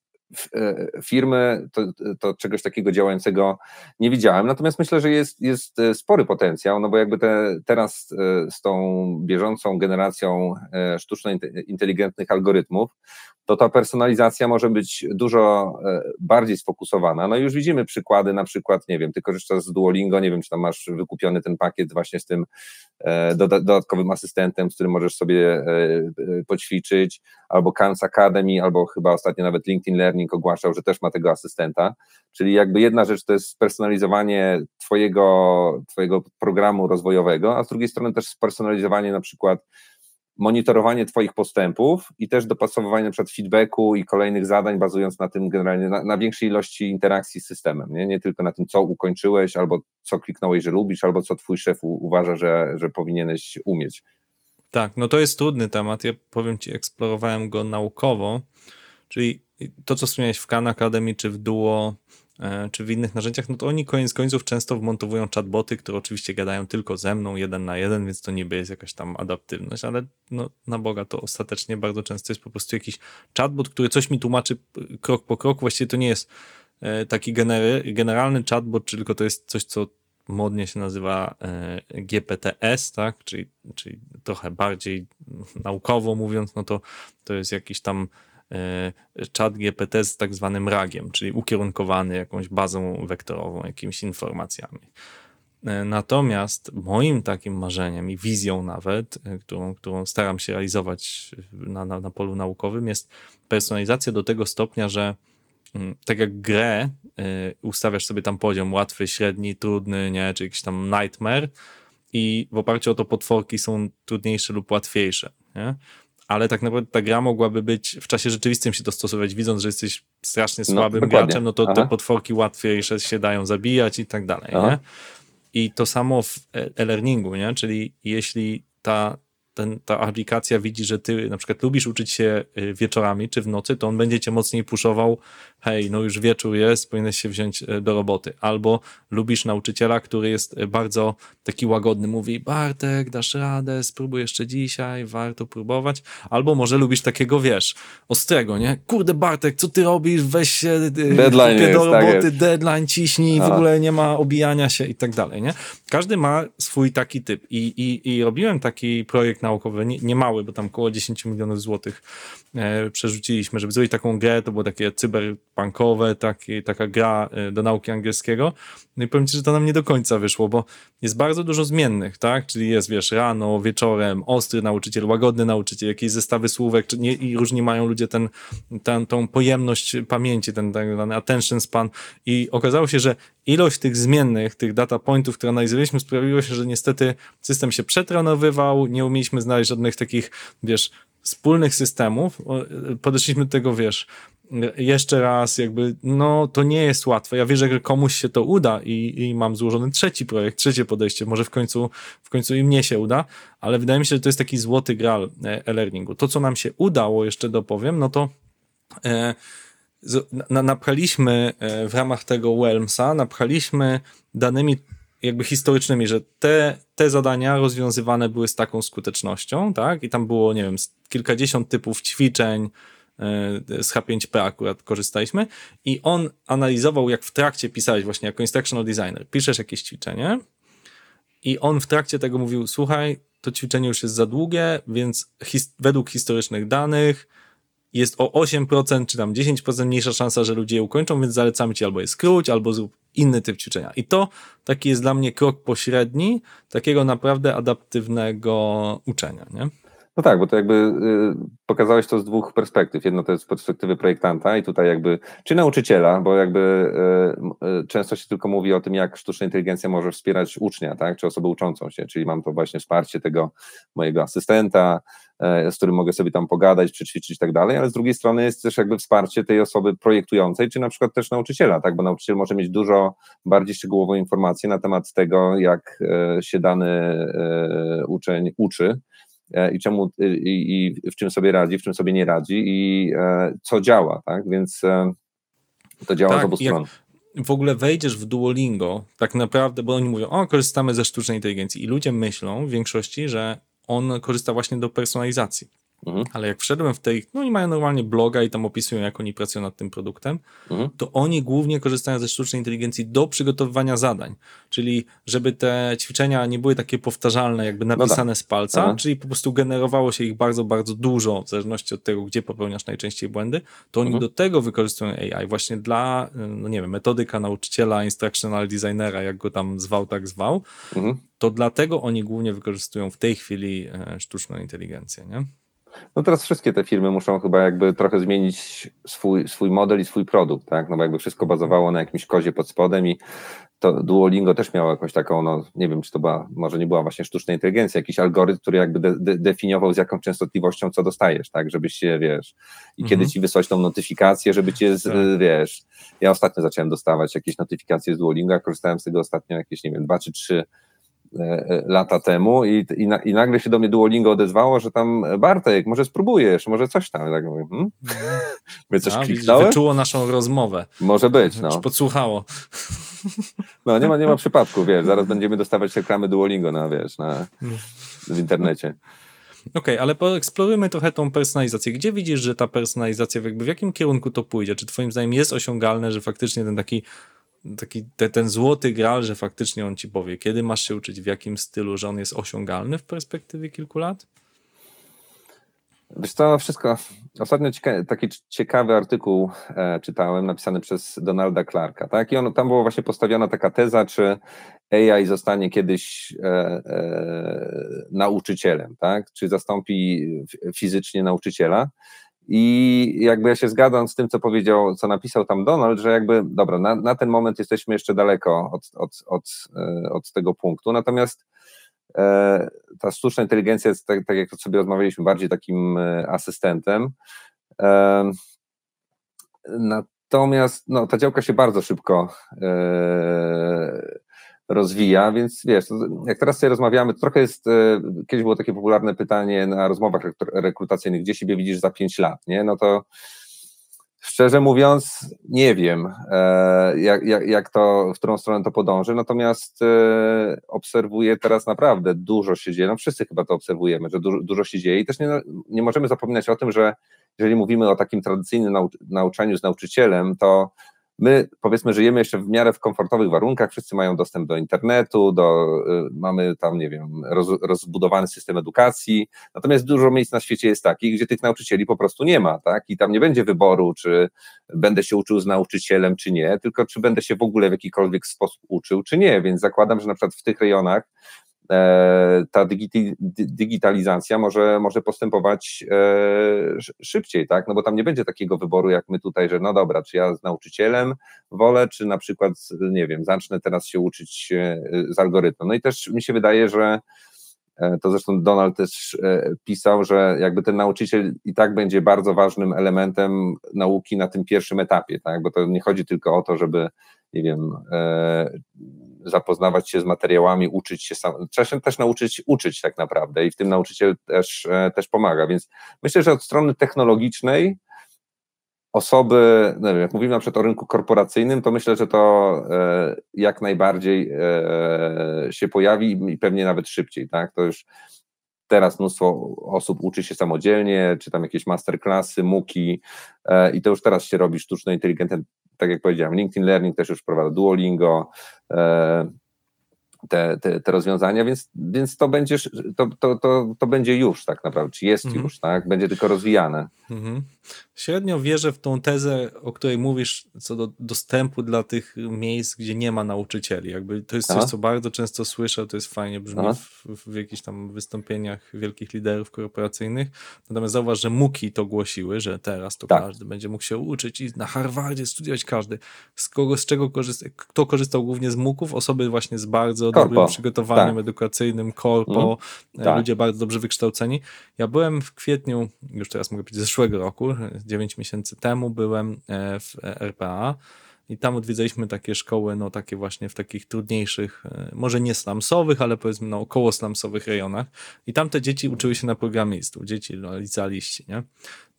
firmy, to, to, czegoś takiego działającego nie widziałem. Natomiast myślę, że jest, jest e, spory potencjał, no bo jakby te, teraz e, z tą bieżącą generacją sztuczno inteligentnych algorytmów, to ta personalizacja może być dużo bardziej sfokusowana. No już widzimy przykłady, na przykład, nie wiem, ty korzystasz z Duolingo, nie wiem, czy tam masz wykupiony ten pakiet właśnie z tym dodatkowym asystentem, z którym możesz sobie poćwiczyć, albo Khan's Academy, albo chyba ostatnio nawet LinkedIn Learning ogłaszał, że też ma tego asystenta, czyli jakby jedna rzecz to jest spersonalizowanie twojego, twojego programu rozwojowego, a z drugiej strony też spersonalizowanie na przykład monitorowanie Twoich postępów i też dopasowywanie przykład feedbacku i kolejnych zadań, bazując na tym generalnie, na, na, większej ilości interakcji z systemem, nie? nie tylko na tym, co ukończyłeś, albo co kliknąłeś, że lubisz, albo co Twój szef uważa, że, że powinieneś umieć. Tak, no to jest trudny temat. Ja powiem Ci, eksplorowałem go naukowo, czyli to, co wspomniałeś w Khan Academy, czy w Duo, e, czy w innych narzędziach, no to oni koniec końców często wmontowują chatboty, które oczywiście gadają tylko ze mną, jeden na jeden, więc to niby jest jakaś tam adaptywność, ale no, na Boga to ostatecznie bardzo często jest po prostu jakiś chatbot, który coś mi tłumaczy krok po kroku. Właściwie to nie jest e, taki generalny chatbot, tylko to jest coś, co modnie się nazywa e, GPTS, tak? czyli, czyli trochę bardziej naukowo mówiąc, no to to jest jakiś tam czat GPT z tak zwanym ragiem, czyli ukierunkowany jakąś bazą wektorową, jakimiś informacjami. E, natomiast moim takim marzeniem i wizją nawet, którą, którą staram się realizować na, na, na polu naukowym, jest personalizacja do tego stopnia, że Mm, tak jak grę, ustawiasz sobie tam poziom łatwy, średni, trudny, nie, czy jakiś tam nightmare i w oparciu o to potworki są trudniejsze lub łatwiejsze, nie? Ale tak naprawdę ta gra mogłaby być w czasie rzeczywistym się dostosować, widząc, że jesteś strasznie no, słabym no, graczem, no to Aha. te potworki łatwiejsze się dają zabijać i tak dalej, nie? I to samo w e, e-learningu, nie? Czyli jeśli ta ten, ta aplikacja widzi, że ty na przykład lubisz uczyć się y, wieczorami czy w nocy, to on będzie cię mocniej puszował, hej, no już wieczór jest, powinieneś się wziąć y, do roboty. Albo lubisz nauczyciela, który jest y, bardzo taki łagodny, mówi, Bartek, dasz radę, spróbuj jeszcze dzisiaj, warto próbować. Albo może lubisz takiego, wiesz, ostrego, nie? Kurde, Bartek, co ty robisz? Weź się deadline jest, do tak roboty, tak deadline, ciśnij, w ogóle nie ma obijania się i tak dalej, nie? Każdy ma swój taki typ i, i, i robiłem taki projekt naukowy, nie, nie mały, bo tam około 10 milionów złotych e, przerzuciliśmy, żeby zrobić taką grę, to było takie cyberpunkowe, taki, taka gra e, do nauki angielskiego. No i powiem ci, że to nam nie do końca wyszło, bo jest bardzo dużo zmiennych, tak? Czyli jest, wiesz, rano, wieczorem, ostry nauczyciel, łagodny nauczyciel, jakieś zestawy słówek, czy nie, i różni mają ludzie ten, ten, tą pojemność pamięci, ten tak zwany attention span i okazało się, że ilość tych zmiennych, tych data pointów, które analizowaliśmy, sprawiło się, że niestety system się przetrenowywał, nie umieliśmy znaleźć żadnych takich, wiesz, wspólnych systemów. Podeszliśmy do tego, wiesz, jeszcze raz, jakby, no to nie jest łatwe. Ja wierzę, że komuś się to uda i, i mam złożony trzeci projekt, trzecie podejście. Może w końcu, w końcu i mnie się uda, ale wydaje mi się, że to jest taki złoty gral e, e-learningu. To, co nam się udało, jeszcze dopowiem, no to e, na, napchaliśmy e, w ramach tego Whelmsa, napchaliśmy danymi jakby historycznymi, że te, te zadania rozwiązywane były z taką skutecznością, tak? I tam było, nie wiem, kilkadziesiąt typów ćwiczeń, z H5P akurat korzystaliśmy i on analizował, jak w trakcie pisałeś właśnie jako instructional designer, piszesz jakieś ćwiczenie i on w trakcie tego mówił, słuchaj, to ćwiczenie już jest za długie, więc his według historycznych danych jest o 8% czy tam 10% mniejsza szansa, że ludzie je ukończą, więc zalecamy ci albo je skróć, albo zrób inny typ ćwiczenia. I to taki jest dla mnie krok pośredni takiego naprawdę adaptywnego uczenia, nie? No tak, bo to jakby y, pokazałeś to z dwóch perspektyw. Jedno to jest z perspektywy projektanta i tutaj jakby, czy nauczyciela, bo jakby y, y, często się tylko mówi o tym, jak sztuczna inteligencja może wspierać ucznia, tak, czy osobę uczącą się, czyli mam to właśnie wsparcie tego mojego asystenta, z którym mogę sobie tam pogadać, przećwiczyć i tak dalej, ale z drugiej strony jest też jakby wsparcie tej osoby projektującej, czy na przykład też nauczyciela, tak, bo nauczyciel może mieć dużo bardziej szczegółową informację na temat tego, jak się dany uczeń uczy, i, czemu, i, i w czym sobie radzi, w czym sobie nie radzi i e, co działa, tak? Więc e, To działa Tak, z obu stron. w ogóle wejdziesz w Duolingo, tak naprawdę, bo oni mówią, o, korzystamy ze sztucznej inteligencji i ludzie myślą w większości, że on korzysta właśnie do personalizacji. Mhm. Ale jak wszedłem w tej, no i mają normalnie bloga i tam opisują, jak oni pracują nad tym produktem, Mhm. to oni głównie korzystają ze sztucznej inteligencji do przygotowywania zadań. Czyli żeby te ćwiczenia nie były takie powtarzalne, jakby napisane z palca, No Aha. czyli po prostu generowało się ich bardzo, bardzo dużo, w zależności od tego, gdzie popełniasz najczęściej błędy, to oni Mhm. do tego wykorzystują AI, właśnie dla, y, no nie wiem, metodyka nauczyciela, instructional designera, jak go tam zwał, tak zwał, Mhm. to dlatego oni głównie wykorzystują w tej chwili e, sztuczną inteligencję, nie? No teraz wszystkie te firmy muszą chyba jakby trochę zmienić swój, swój model i swój produkt, tak? No bo jakby wszystko bazowało na jakimś kozie pod spodem i to Duolingo też miało jakąś taką, no nie wiem, czy to była, może nie była właśnie sztuczna inteligencja, jakiś algorytm, który jakby de, de, definiował z jaką częstotliwością co dostajesz, tak? Żebyś się, wiesz, i Mhm. kiedy ci wysłać tą notyfikację, żeby cię, z, Tak. wiesz, ja ostatnio zacząłem dostawać jakieś notyfikacje z Duolingo, korzystałem z tego ostatnio jakieś, nie wiem, dwa czy trzy lata temu i, i, na, i nagle się do mnie Duolingo odezwało, że tam e, Bartek, może spróbujesz, może coś tam. I tak mówię, hmm? Mówię, coś A, widzisz, kliknąłem? wyczuło naszą rozmowę, Może być, już no. podsłuchało. no. nie ma, nie ma przypadku, wiesz, zaraz będziemy dostawać reklamy Duolingo na, wiesz, na, w internecie. Okej, ale poeksplorujmy trochę tą personalizację. Gdzie widzisz, że ta personalizacja, jakby w jakim kierunku to pójdzie? Czy twoim zdaniem jest osiągalne, że faktycznie ten taki, taki te, ten złoty gral, że faktycznie on ci powie, kiedy masz się uczyć, w jakim stylu, że on jest osiągalny w perspektywie kilku lat? Wiesz co, wszystko. Ostatnio cieka- taki ciekawy artykuł e, czytałem, napisany przez Donalda Clarka, tak? I on, tam była właśnie postawiona taka teza, czy AI zostanie kiedyś e, e, nauczycielem, tak? Czy zastąpi f- fizycznie nauczyciela? I jakby ja się zgadzam z tym, co powiedział, co napisał tam Donald, że jakby, dobra, na, na ten moment jesteśmy jeszcze daleko od, od, od, e, od tego punktu, natomiast e, ta sztuczna inteligencja jest, tak, tak jak sobie rozmawialiśmy, bardziej takim e, asystentem. E, Natomiast no, ta działka się bardzo szybko e, rozwija, więc wiesz, jak teraz sobie rozmawiamy, to trochę jest, e, kiedyś było takie popularne pytanie na rozmowach rekru- rekrutacyjnych, gdzie siebie widzisz za 5 lat, nie? No to szczerze mówiąc, nie wiem, e, jak, jak, jak to, w którą stronę to podąży, natomiast e, obserwuję teraz naprawdę dużo się dzieje, no wszyscy chyba to obserwujemy, że dużo, dużo się dzieje i też nie, nie możemy zapominać o tym, że jeżeli mówimy o takim tradycyjnym nau, nauczaniu z nauczycielem, to my powiedzmy żyjemy jeszcze w miarę w komfortowych warunkach, wszyscy mają dostęp do internetu, do, y, mamy tam, nie wiem, roz, rozbudowany system edukacji, natomiast dużo miejsc na świecie jest takich, gdzie tych nauczycieli po prostu nie ma, tak, i tam nie będzie wyboru, czy będę się uczył z nauczycielem, czy nie, tylko czy będę się w ogóle w jakikolwiek sposób uczył, czy nie, więc zakładam, że na przykład w tych rejonach ta digiti, dy- digitalizacja może, może postępować e, sz- szybciej, tak? No bo tam nie będzie takiego wyboru jak my tutaj, że no dobra, czy ja z nauczycielem wolę, czy na przykład, nie wiem, zacznę teraz się uczyć e, z algorytmem. No i też mi się wydaje, że e, to zresztą Donald też e, pisał, że jakby ten nauczyciel i tak będzie bardzo ważnym elementem nauki na tym pierwszym etapie, tak? Bo to nie chodzi tylko o to, żeby, nie wiem, e, zapoznawać się z materiałami, uczyć się sam. Trzeba się też nauczyć uczyć tak naprawdę i w tym nauczyciel też, e, też pomaga. Więc myślę, że od strony technologicznej osoby, no jak mówimy na przykład o rynku korporacyjnym, to myślę, że to e, jak najbardziej e, się pojawi i pewnie nawet szybciej, tak? To już teraz mnóstwo osób uczy się samodzielnie, czy tam jakieś masterclassy, muki i to już teraz się robi sztuczno inteligentne, tak jak powiedziałem, LinkedIn Learning też już wprowadza Duolingo, e, te, te, te rozwiązania, więc, więc to, będzie, to, to, to, to będzie już tak naprawdę, czy jest Mhm. już, tak? Będzie tylko rozwijane. Mhm. Średnio wierzę w tą tezę, o której mówisz, co do dostępu dla tych miejsc, gdzie nie ma nauczycieli. Jakby to jest coś, Aha. co bardzo często słyszę, to jest fajnie brzmi w, w jakichś tam wystąpieniach wielkich liderów korporacyjnych. Natomiast zauważ, że Muki to głosiły, że teraz to Tak. każdy będzie mógł się uczyć i na Harvardzie studiować każdy. Z kogo, z czego korzysta, kto korzystał głównie z Muków? Osoby właśnie z bardzo Korpo. dobrym przygotowaniem Tak. edukacyjnym, korpo, e, Tak. ludzie bardzo dobrze wykształceni. Ja byłem w kwietniu, już teraz mogę powiedzieć, zeszłego roku, 9 miesięcy temu byłem e, w RPA i tam odwiedzaliśmy takie szkoły, no takie właśnie w takich trudniejszych, e, może nie slumsowych, ale powiedzmy no około slumsowych rejonach i tam te dzieci uczyły się na programistów, dzieci no, licealiści, nie?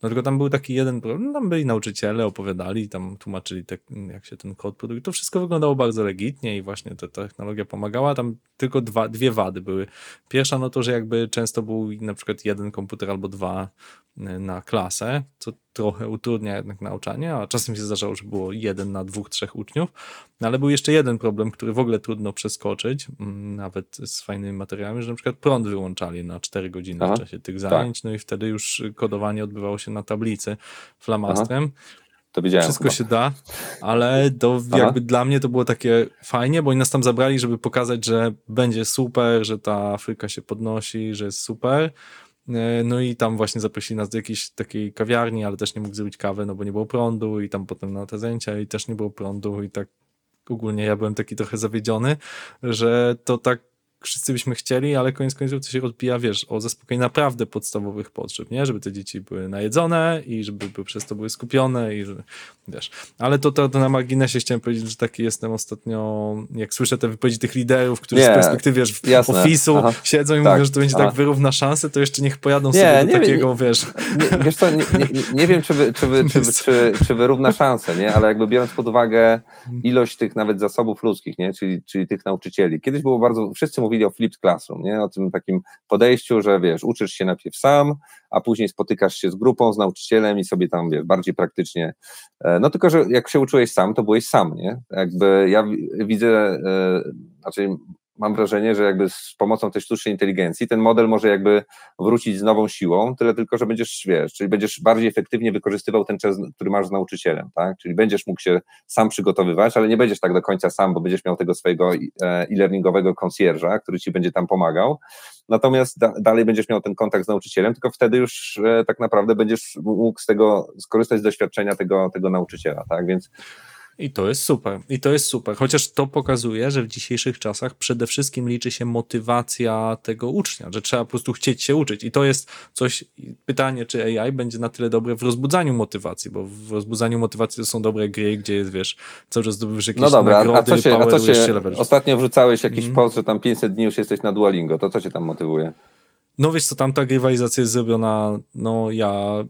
No tylko tam był taki jeden problem, tam byli nauczyciele, opowiadali, tam tłumaczyli te, jak się ten kod produkuje. To wszystko wyglądało bardzo legitnie i właśnie ta technologia pomagała. Tam tylko dwa, dwie wady były. Pierwsza no to, że jakby często był na przykład jeden komputer albo dwa y, na klasę, co trochę utrudnia jednak nauczanie, a czasem się zdarzało, że było jeden na dwóch, trzech uczniów. No ale był jeszcze jeden problem, który w ogóle trudno przeskoczyć, mm, nawet z fajnymi materiałami, że na przykład prąd wyłączali na 4 godziny Aha, w czasie tych zajęć, tak. no i wtedy już kodowanie odbywało się na tablicy flamastrem. Aha. To widziałem. Wszystko chyba. się da, ale to jakby dla mnie to było takie fajnie, bo oni nas tam zabrali, żeby pokazać, że będzie super, że ta Afryka się podnosi, że jest super. E, no i tam właśnie zaprosili nas do jakiejś takiej kawiarni, ale też nie mógł zrobić kawy, no bo nie było prądu i tam potem na te zajęcia i też nie było prądu i tak ogólnie ja byłem taki trochę zawiedziony, że to tak wszyscy byśmy chcieli, ale koniec końców to się odbija, wiesz, o zaspokojenie naprawdę podstawowych potrzeb, nie? Żeby te dzieci były najedzone i żeby były, przez to były skupione i że, wiesz. Ale to, to, to na marginesie chciałem powiedzieć, że taki jestem ostatnio, jak słyszę te wypowiedzi tych liderów, którzy nie, z perspektywy, wiesz, ofisu Aha. siedzą i tak. mówią, że to będzie Aha. tak wyrówna szanse, to jeszcze niech pojadą nie, sobie do nie, takiego, wiesz... Nie, wiesz co, nie, wiem, czy, wy, czy, wy, czy, czy, czy wyrówna szanse, nie? Ale jakby biorąc pod uwagę ilość tych nawet zasobów ludzkich, nie? Czyli, czyli tych nauczycieli. Kiedyś było bardzo, wszyscy mówili mówili o flipped classroom, nie? o tym takim podejściu, że wiesz, uczysz się najpierw sam, a później spotykasz się z grupą, z nauczycielem i sobie tam wiesz, bardziej praktycznie. E, no tylko, że jak się uczyłeś sam, to byłeś sam, nie? Jakby ja widzę, e, znaczy mam wrażenie, że jakby z pomocą tej sztucznej inteligencji ten model może jakby wrócić z nową siłą, tyle tylko, że będziesz, wiesz, czyli będziesz bardziej efektywnie wykorzystywał ten czas, który masz z nauczycielem, tak? Czyli będziesz mógł się sam przygotowywać, ale nie będziesz tak do końca sam, bo będziesz miał tego swojego e, e-learningowego concierge'a, który ci będzie tam pomagał, natomiast da, dalej będziesz miał ten kontakt z nauczycielem, tylko wtedy już e, tak naprawdę będziesz mógł z tego skorzystać z doświadczenia tego, tego nauczyciela, tak? Więc i to jest super. I to jest super. Chociaż to pokazuje, że w dzisiejszych czasach przede wszystkim liczy się motywacja tego ucznia, że trzeba po prostu chcieć się uczyć. I to jest coś, pytanie, czy AI będzie na tyle dobre w rozbudzaniu motywacji, bo w rozbudzaniu motywacji to są dobre gry, gdzie jest, wiesz, cały czas zdobywasz jakieś no dobra, nagrody, a co się, a co się ostatnio wrzucałeś jakiś mm. post, że tam 500 dni już jesteś na Duolingo, to co cię tam motywuje? No wiesz co, tam ta rywalizacja jest zrobiona, no ja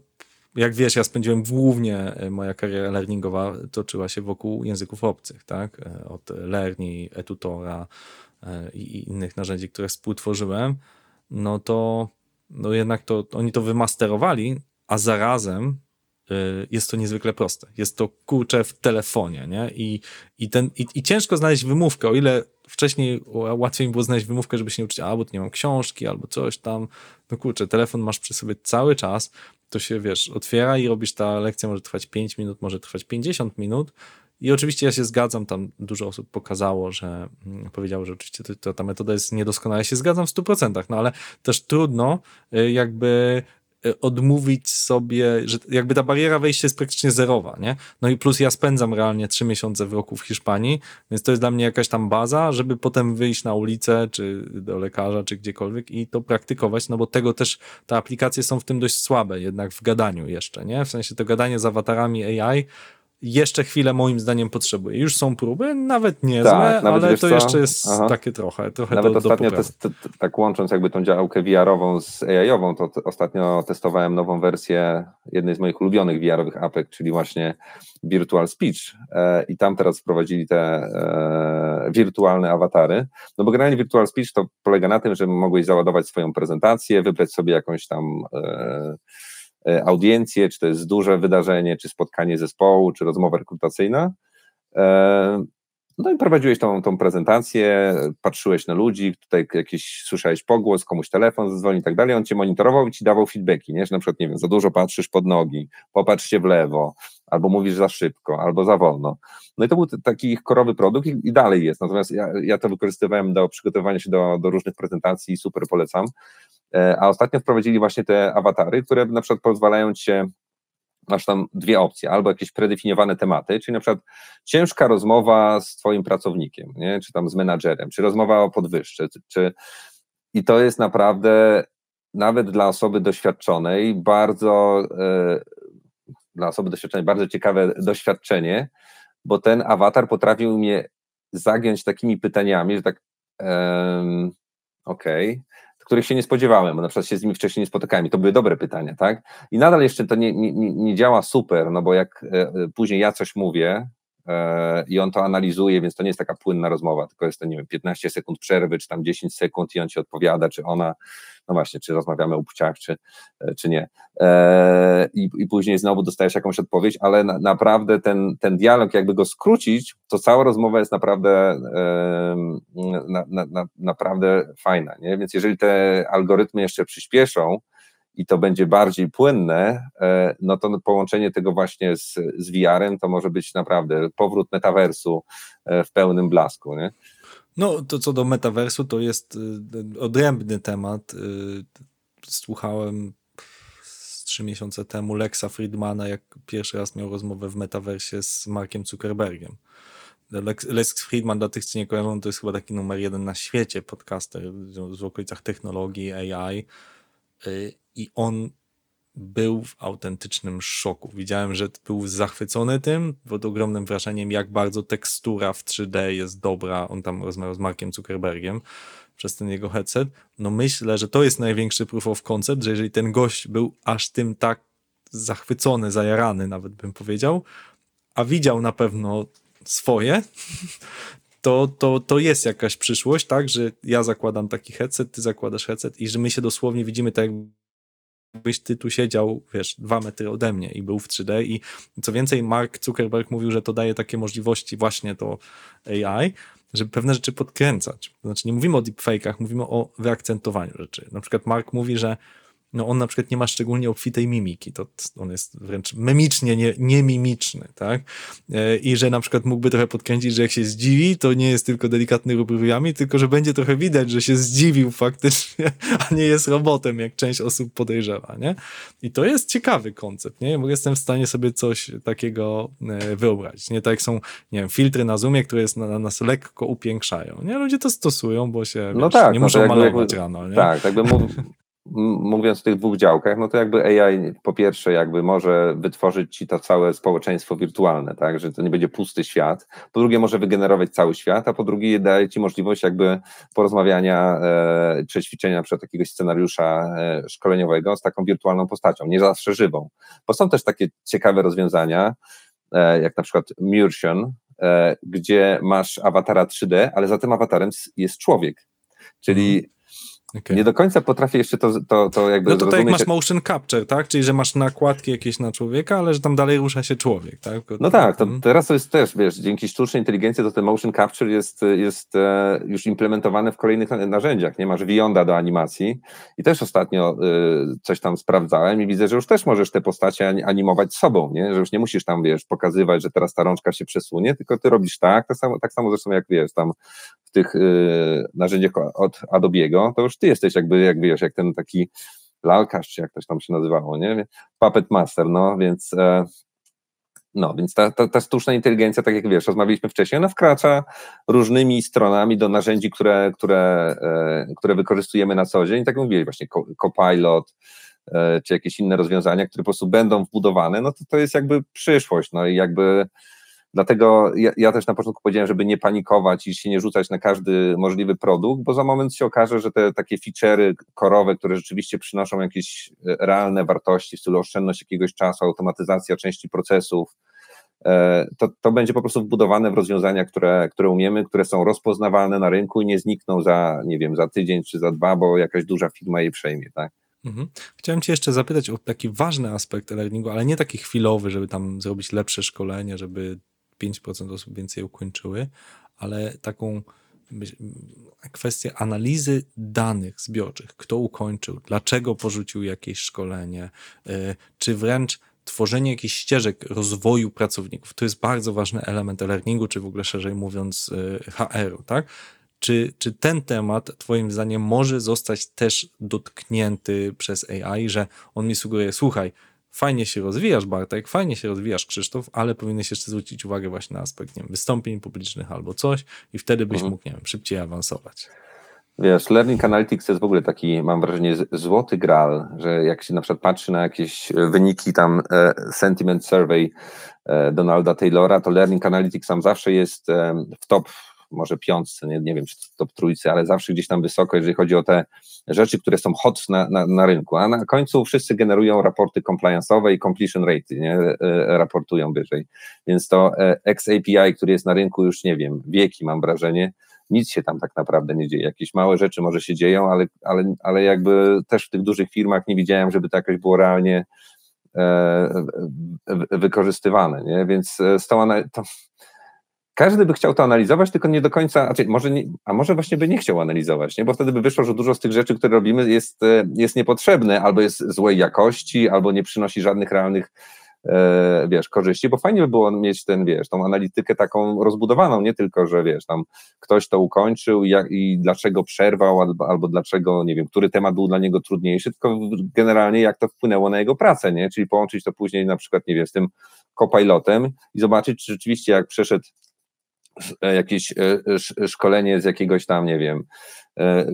jak wiesz, ja spędziłem głównie, e, moja kariera learningowa toczyła się wokół języków obcych, tak? E, od Lerni, eTutora e, i innych narzędzi, które współtworzyłem, no to no jednak to oni to wymasterowali, a zarazem jest to niezwykle proste. Jest to kurcze w telefonie, nie? I, i, ten, i, i ciężko znaleźć wymówkę, o ile wcześniej łatwiej mi było znaleźć wymówkę, żeby się nie uczyć, albo nie mam książki, albo coś tam. No kurczę, telefon masz przy sobie cały czas, to się, wiesz, otwiera i robisz, ta lekcja może trwać 5 minut, może trwać 50 minut. I oczywiście ja się zgadzam, tam dużo osób pokazało, że mm, powiedziało, że oczywiście to, to, ta metoda jest niedoskonała. Ja się zgadzam w 100%, no ale też trudno y, jakby odmówić sobie, że jakby ta bariera wejścia jest praktycznie zerowa, nie? No i plus ja spędzam realnie trzy miesiące w roku w Hiszpanii, więc to jest dla mnie jakaś tam baza, żeby potem wyjść na ulicę, czy do lekarza, czy gdziekolwiek i to praktykować, no bo tego też, te aplikacje są w tym dość słabe, jednak w gadaniu jeszcze, nie? W sensie to gadanie z awatarami AI jeszcze chwilę moim zdaniem potrzebuje. Już są próby, nawet niezłe, tak, nawet ale to co? jeszcze jest Aha. takie trochę, trochę Nawet do, ostatnio, do test, tak łącząc jakby tą działkę VR-ową z AI-ową, to ostatnio testowałem nową wersję jednej z moich ulubionych VR-owych apek, czyli właśnie Virtual Speech e, i tam teraz wprowadzili te e, wirtualne awatary, no bo generalnie Virtual Speech to polega na tym, że mogłeś załadować swoją prezentację, wybrać sobie jakąś tam e, audiencję, czy to jest duże wydarzenie, czy spotkanie zespołu, czy rozmowa rekrutacyjna. E, no i prowadziłeś tą, tą prezentację, patrzyłeś na ludzi, tutaj jakiś słyszałeś pogłos, komuś telefon zadzwoni i tak dalej, on cię monitorował i ci dawał feedbacki, nie? że na przykład, nie wiem, za dużo patrzysz pod nogi, popatrz się w lewo, albo mówisz za szybko, albo za wolno. No i to był taki korowy produkt i, i dalej jest, natomiast ja, ja, to wykorzystywałem do przygotowania się do, do różnych prezentacji i super polecam. E, a ostatnio wprowadzili właśnie te awatary, które na przykład pozwalają ci masz tam dwie opcje, albo jakieś predefiniowane tematy, czyli na przykład ciężka rozmowa z twoim pracownikiem, nie? czy tam z menadżerem, czy rozmowa o podwyżce, czy, czy... i to jest naprawdę nawet dla osoby doświadczonej bardzo e, dla osoby doświadczonej bardzo ciekawe doświadczenie, bo ten awatar potrafił mnie zagiąć takimi pytaniami, że tak um, okej, okay których się nie spodziewałem, bo na przykład się z nimi wcześniej nie spotykałem i to były dobre pytania, tak? I nadal jeszcze to nie, nie, nie działa super, no bo jak e, później ja coś mówię, i on to analizuje, więc to nie jest taka płynna rozmowa, tylko jest to, nie wiem, 15 sekund przerwy, czy tam 10 sekund i on ci odpowiada, czy ona, no właśnie, czy rozmawiamy o płciach, czy, e, czy nie. E, I, I później znowu dostajesz jakąś odpowiedź, ale na, naprawdę ten, ten dialog, jakby go skrócić, to cała rozmowa jest naprawdę, na, na, na, naprawdę fajna, nie? Więc jeżeli te algorytmy jeszcze przyspieszą, i to będzie bardziej płynne, e, no to połączenie tego właśnie z, z VR-em to może być naprawdę powrót metaversu w pełnym blasku. Nie? No to co do metaversu, to jest e, odrębny temat. Słuchałem trzy miesiące temu Lexa Friedmana, jak pierwszy raz miał rozmowę w metaversie z Markiem Zuckerbergiem. Lex, Lex Friedman, dla tych, co nie kojarzą, to jest chyba taki numer jeden na świecie podcaster w okolicach technologii, AI i on był w autentycznym szoku. Widziałem, że był zachwycony tym, pod ogromnym wrażeniem, jak bardzo tekstura w 3D jest dobra. On tam rozmawiał z Markiem Zuckerbergiem przez ten jego headset. No myślę, że to jest największy proof of concept, że jeżeli ten gość był aż tym tak zachwycony, zajarany nawet bym powiedział, a widział na pewno swoje, to, to, to jest jakaś przyszłość, tak, że ja zakładam taki headset, ty zakładasz headset i że my się dosłownie widzimy tak jakbyś ty tu siedział, wiesz, dwa metry ode mnie i był w 3D i co więcej Mark Zuckerberg mówił, że to daje takie możliwości właśnie to AI, żeby pewne rzeczy podkręcać. Znaczy nie mówimy o deepfake'ach, mówimy o wyakcentowaniu rzeczy. Na przykład Mark mówi, że no on na przykład nie ma szczególnie obfitej mimiki, to on jest wręcz memicznie nie, nie mimiczny, tak? E, I że na przykład mógłby trochę podkręcić, że jak się zdziwi, to nie jest tylko delikatny ruch brwiami, tylko że będzie trochę widać, że się zdziwił faktycznie, a nie jest robotem, jak część osób podejrzewa, nie? I to jest ciekawy koncept, nie? Bo jestem w stanie sobie coś takiego e, wyobrazić, nie? Tak jak są, nie wiem, filtry na Zoomie, które jest na, nas lekko upiększają, nie? Ludzie to stosują, bo się, no wiesz, tak, nie no muszą malować rano, nie? Tak, jakby mówiąc o tych dwóch działkach, no to jakby AI po pierwsze jakby może wytworzyć ci to całe społeczeństwo wirtualne, tak, że to nie będzie pusty świat, po drugie może wygenerować cały świat, a po drugie daje ci możliwość jakby porozmawiania e, czy ćwiczenia przed jakiegoś scenariusza e, szkoleniowego z taką wirtualną postacią, nie zawsze żywą, bo są też takie ciekawe rozwiązania, e, jak na przykład Mursion, e, gdzie masz awatara 3D, ale za tym awatarem jest człowiek, czyli mhm. Okay. Nie do końca potrafię jeszcze to, to, to jakby No to tak jak masz motion capture, tak? Czyli, że masz nakładki jakieś na człowieka, ale że tam dalej rusza się człowiek, tak? No tak, to teraz to jest też, wiesz, dzięki sztucznej inteligencji to ten motion capture jest, jest e, już implementowany w kolejnych narzędziach, nie? Masz Vionda do animacji i też ostatnio e, coś tam sprawdzałem i widzę, że już też możesz te postacie animować sobą, nie? Że już nie musisz tam, wiesz, pokazywać, że teraz ta rączka się przesunie, tylko ty robisz tak, tak samo, tak samo zresztą jak, wiesz, tam tych y, narzędziach od Adobe'ego, to już ty jesteś jakby, jak wiesz, jak ten taki lalkarz, czy jak to tam się nazywało, nie? Puppet Master, no, więc e, no, więc ta, ta, ta sztuczna inteligencja, tak jak wiesz, rozmawialiśmy wcześniej, ona wkracza różnymi stronami do narzędzi, które, które, e, które wykorzystujemy na co dzień, tak jak mówiłeś, właśnie Copilot, e, czy jakieś inne rozwiązania, które po prostu będą wbudowane, no to to jest jakby przyszłość, no i jakby Dlatego ja, ja, też na początku powiedziałem, żeby nie panikować i się nie rzucać na każdy możliwy produkt, bo za moment się okaże, że te takie feature'y korowe, które rzeczywiście przynoszą jakieś e, realne wartości w stylu oszczędność jakiegoś czasu, automatyzacja części procesów, e, to, to będzie po prostu wbudowane w rozwiązania, które, które umiemy, które są rozpoznawalne na rynku i nie znikną za, nie wiem, za tydzień czy za dwa, bo jakaś duża firma je przejmie, tak? Mhm. Chciałem Cię jeszcze zapytać o taki ważny aspekt e-learningu, ale nie taki chwilowy, żeby tam zrobić lepsze szkolenie, żeby 5% osób więcej ukończyły, ale taką kwestię analizy danych zbiorczych, kto ukończył, dlaczego porzucił jakieś szkolenie, y, czy wręcz tworzenie jakichś ścieżek rozwoju pracowników. To jest bardzo ważny element e-learningu, czy w ogóle szerzej mówiąc y, HR-u, tak? Czy, czy ten temat, Twoim zdaniem, może zostać też dotknięty przez AI, że on mi sugeruje, słuchaj, fajnie się rozwijasz, Bartek, fajnie się rozwijasz, Krzysztof, ale powinieneś jeszcze zwrócić uwagę właśnie na aspekt nie wiem, wystąpień publicznych albo coś i wtedy byś mhm. mógł, nie wiem, szybciej awansować. Wiesz, Learning Analytics to jest w ogóle taki, mam wrażenie, złoty gral, że jak się na przykład patrzy na jakieś wyniki tam e, Sentiment Survey e, Donalda Taylora, to Learning Analytics tam zawsze jest e, w top może piątce, nie, nie wiem, czy top trójce, ale zawsze gdzieś tam wysoko, jeżeli chodzi o te rzeczy, które są hot na, na, na rynku, a na końcu wszyscy generują raporty compliance'owe i completion rate, nie, e, raportują wyżej, więc to e, XAPI, który jest na rynku już, nie wiem, wieki mam wrażenie, nic się tam tak naprawdę nie dzieje. Jakieś małe rzeczy może się dzieją, ale, ale, ale jakby też w tych dużych firmach nie widziałem, żeby to jakoś było realnie e, wykorzystywane, nie? Więc e, z tą to, każdy by chciał to analizować, tylko nie do końca, znaczy może nie, a może właśnie by nie chciał analizować, nie? bo wtedy by wyszło, że dużo z tych rzeczy, które robimy jest, e, jest niepotrzebne, albo jest złej jakości, albo nie przynosi żadnych realnych E, wiesz, korzyści, bo fajnie by było mieć ten, wiesz, tą analitykę taką rozbudowaną, nie tylko, że wiesz, tam ktoś to ukończył i, i dlaczego przerwał, albo, albo dlaczego, nie wiem, który temat był dla niego trudniejszy, tylko generalnie jak to wpłynęło na jego pracę, nie, czyli połączyć to później na przykład, nie wiem, z tym copilotem i zobaczyć, czy rzeczywiście jak przeszedł jakieś e, szkolenie z jakiegoś tam, nie wiem, E, e,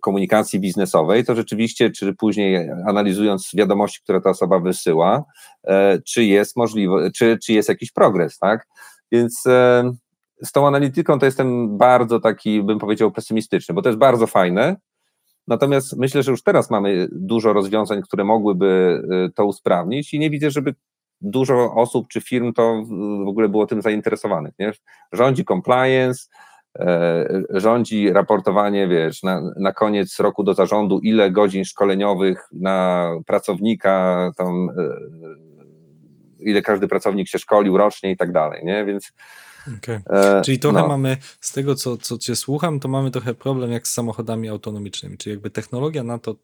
komunikacji biznesowej, to rzeczywiście, czy później analizując wiadomości, które ta osoba wysyła, e, czy jest możliwe, czy, czy jest jakiś progres, tak? Więc z tą analityką to jestem bardzo taki, bym powiedział, pesymistyczny, bo to jest bardzo fajne, natomiast myślę, że już teraz mamy dużo rozwiązań, które mogłyby to usprawnić i nie widzę, żeby dużo osób czy firm to w ogóle było tym zainteresowanych. Nie? Rządzi compliance, E, rządzi raportowanie, wiesz, na, na koniec roku do zarządu, ile godzin szkoleniowych na pracownika, tam, e, ile każdy pracownik się szkolił rocznie i tak dalej, nie? Więc. Okay. E, Czyli trochę no. mamy, z tego co, co Cię słucham, to mamy trochę problem jak z samochodami autonomicznymi. Czyli jakby technologia na to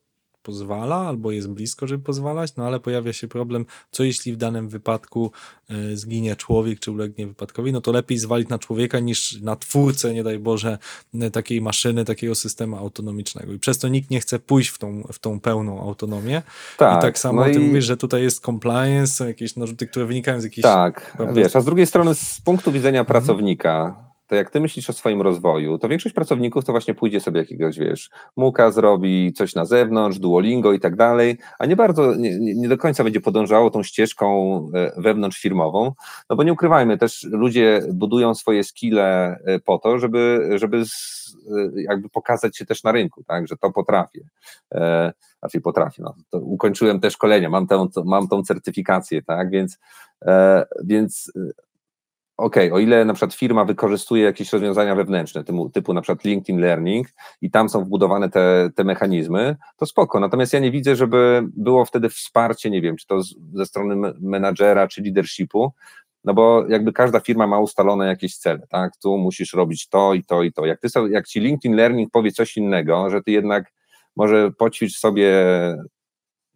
pozwala, albo jest blisko, żeby pozwalać, no ale pojawia się problem, co jeśli w danym wypadku y, zginie człowiek, czy ulegnie wypadkowi, no to lepiej zwalić na człowieka niż na twórcę, nie daj Boże, y, takiej maszyny, takiego systemu autonomicznego. I przez to nikt nie chce pójść w tą, w tą pełną autonomię. Tak, I tak samo no ty i... mówisz, że tutaj jest compliance, są jakieś narzuty, które wynikają z jakichś... Tak, wiesz, a z drugiej strony z punktu widzenia mhm. pracownika, to jak ty myślisz o swoim rozwoju, to większość pracowników to właśnie pójdzie sobie jakiegoś, wiesz, muka zrobi, coś na zewnątrz, Duolingo i tak dalej, a nie bardzo, nie, nie do końca będzie podążało tą ścieżką e, wewnątrzfirmową, no bo nie ukrywajmy, też ludzie budują swoje skille e, po to, żeby, żeby e, jakby pokazać się też na rynku, tak, że to potrafię. E, raczej potrafię. No, to ukończyłem te szkolenia, mam, tę, mam tą certyfikację, tak, więc, więc OK, o ile na przykład firma wykorzystuje jakieś rozwiązania wewnętrzne, typu, typu na przykład LinkedIn Learning i tam są wbudowane te, te mechanizmy, to spoko. Natomiast ja nie widzę, żeby było wtedy wsparcie, nie wiem, czy to z, ze strony menadżera, czy leadershipu, no bo jakby każda firma ma ustalone jakieś cele, tak? Tu musisz robić to i to i to. Jak, ty, jak ci LinkedIn Learning powie coś innego, że ty jednak może poćwicz sobie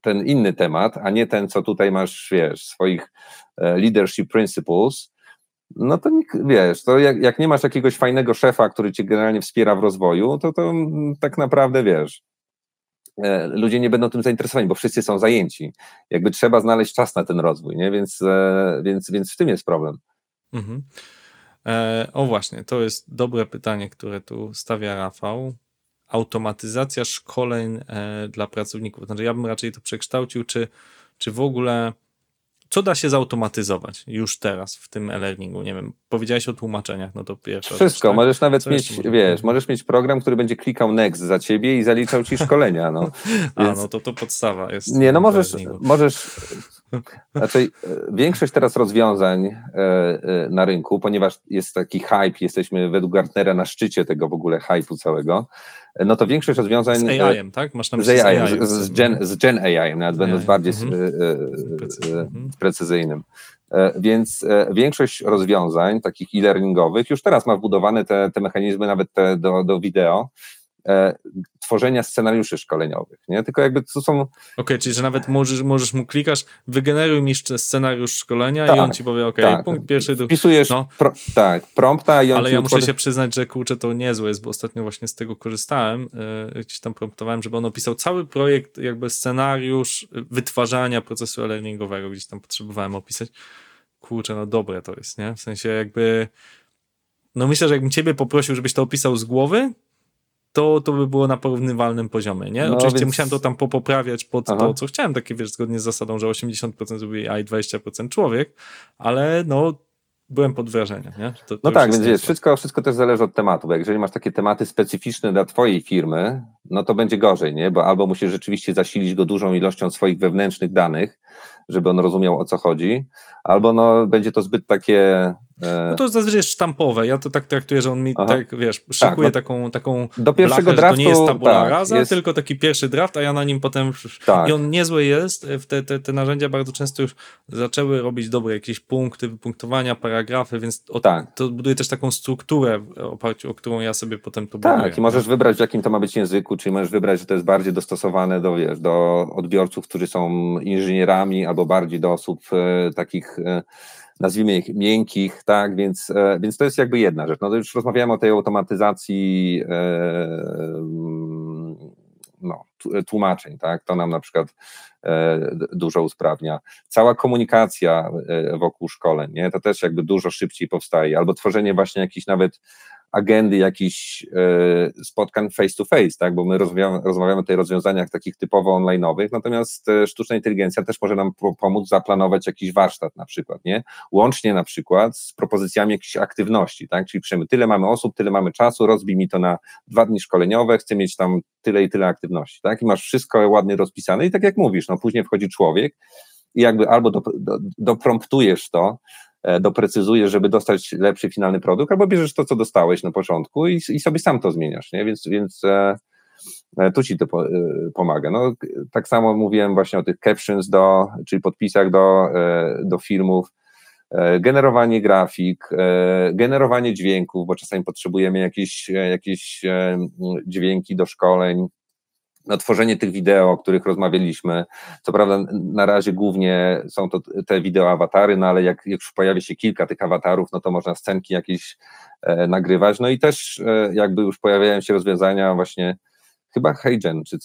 ten inny temat, a nie ten, co tutaj masz, wiesz, swoich e, leadership principles, no to wiesz, to jak, jak nie masz jakiegoś fajnego szefa, który cię generalnie wspiera w rozwoju, to to tak naprawdę wiesz, e, ludzie nie będą tym zainteresowani, bo wszyscy są zajęci. Jakby trzeba znaleźć czas na ten rozwój, nie? Więc, e, więc, więc w tym jest problem. Mhm. E, o właśnie, to jest dobre pytanie, które tu stawia Rafał. Automatyzacja szkoleń e, dla pracowników. Znaczy, ja bym raczej to przekształcił, czy, czy w ogóle co da się zautomatyzować już teraz w tym e-learningu? Nie wiem, powiedziałeś o tłumaczeniach, no to pierwsze. Wszystko, tak? możesz nawet Co mieć, wiesz, możesz mieć program, który będzie klikał next za ciebie i zaliczał ci szkolenia, no. Więc... A, no to to podstawa jest. Nie, no możesz, możesz, znaczy większość teraz rozwiązań e, e, na rynku, ponieważ jest taki hype, jesteśmy według Gartnera na szczycie tego w ogóle hype'u całego, no to większość rozwiązań... Z AI-em, tak? Masz na z, AI, z, z, Gen, z Gen AI, nawet będąc bardziej mhm. Precyzyjnym. Więc większość rozwiązań takich e-learningowych już teraz ma wbudowane te, te mechanizmy, nawet te do, do wideo, e, tworzenia scenariuszy szkoleniowych, nie? Tylko jakby to są... Okej, okay, czyli że nawet możesz, możesz mu klikasz, wygeneruj mi scenariusz szkolenia tak, i on ci powie, okej, okay, tak. punkt pierwszy... Do... Wpisujesz, no. pro, tak, prompta i on Ale ja muszę się przyznać, że kurczę, to niezłe jest, bo ostatnio właśnie z tego korzystałem, yy, gdzieś tam promptowałem, żeby on opisał cały projekt, jakby scenariusz wytwarzania procesu e-learningowego, gdzieś tam potrzebowałem opisać. Kurczę, no dobre to jest, nie? W sensie jakby... No myślę, że jakbym ciebie poprosił, żebyś to opisał z głowy, to, to by było na porównywalnym poziomie, nie? No, Oczywiście więc... musiałem to tam popoprawiać pod Aha. to, co chciałem, takie wiesz, zgodnie z zasadą, że 80% zrobi AI, 20% człowiek, ale no byłem pod wrażeniem, nie? To, to no tak, więc wiesz, wszystko, wszystko też zależy od tematu, bo jeżeli masz takie tematy specyficzne dla twojej firmy, no to będzie gorzej, nie? Bo albo musisz rzeczywiście zasilić go dużą ilością swoich wewnętrznych danych, żeby on rozumiał o co chodzi, albo no będzie to zbyt takie... e, No to zazwyczaj jest sztampowe. Ja to tak traktuję, że on mi Aha. tak, wiesz, szykuje no. taką, taką Do pierwszego blachę, że to nie jest draftu, tabula tak, rasa, jest- tylko taki pierwszy draft, a ja na nim potem... Tak. I on niezły jest. W te, te, te narzędzia bardzo często już zaczęły robić dobre jakieś punkty, wypunktowania, paragrafy, więc o, Tak. to buduje też taką strukturę, w oparciu o którą ja sobie potem to buduję. Tak, i możesz wybrać, w jakim to ma być języku, czyli możesz wybrać, że to jest bardziej dostosowane do, wiesz, do odbiorców, którzy są inżynierami, albo bardziej do osób e, takich, e, nazwijmy ich miękkich, tak, więc, e, więc to jest jakby jedna rzecz. No to już rozmawiałem o tej automatyzacji e, mm, no, t- tłumaczeń, tak, to nam na przykład e, dużo usprawnia. Cała komunikacja e, wokół szkoleń, nie, to też jakby dużo szybciej powstaje, albo tworzenie właśnie jakichś nawet agendy jakichś e, spotkań face to face, tak, bo my rozmawiamy, rozmawiamy o tych rozwiązaniach takich typowo online'owych, natomiast e, sztuczna inteligencja też może nam po, pomóc zaplanować jakiś warsztat na przykład, nie, łącznie na przykład z propozycjami jakichś aktywności, tak, czyli piszemy tyle mamy osób, tyle mamy czasu, rozbij mi to na dwa dni szkoleniowe, chcę mieć tam tyle i tyle aktywności, tak, i masz wszystko ładnie rozpisane i tak jak mówisz, no później wchodzi człowiek i jakby albo do, do, dopromptujesz to, doprecyzujesz, żeby dostać lepszy finalny produkt, albo bierzesz to, co dostałeś na początku i, i sobie sam to zmieniasz, nie? Więc, więc e, e, tu ci to po, e, pomaga. No, tak samo mówiłem właśnie o tych captions, do, czyli podpisach do, e, do filmów, e, generowanie grafik, e, generowanie dźwięków, bo czasami potrzebujemy jakieś, e, jakieś e, dźwięki do szkoleń, no, tworzenie tych wideo, o których rozmawialiśmy. Co prawda, na razie głównie są to te wideo awatary, no ale jak, jak już pojawia się kilka tych awatarów, no to można scenki jakieś e, nagrywać. No i też e, jakby już pojawiają się rozwiązania właśnie. Chyba HeyGen czy,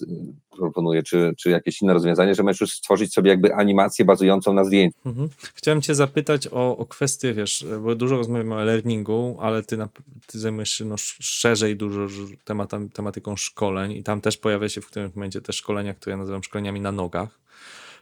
proponuje, czy, czy jakieś inne rozwiązanie, że możesz już stworzyć sobie jakby animację bazującą na zdjęciu. Mhm. Chciałem cię zapytać o, o kwestię, wiesz, bo dużo rozmawiamy o learningu, ale ty, na, ty zajmujesz się no, sz- szerzej dużo tematem, tematyką szkoleń i tam też pojawia się w którymś momencie te szkolenia, które ja nazywam szkoleniami na nogach.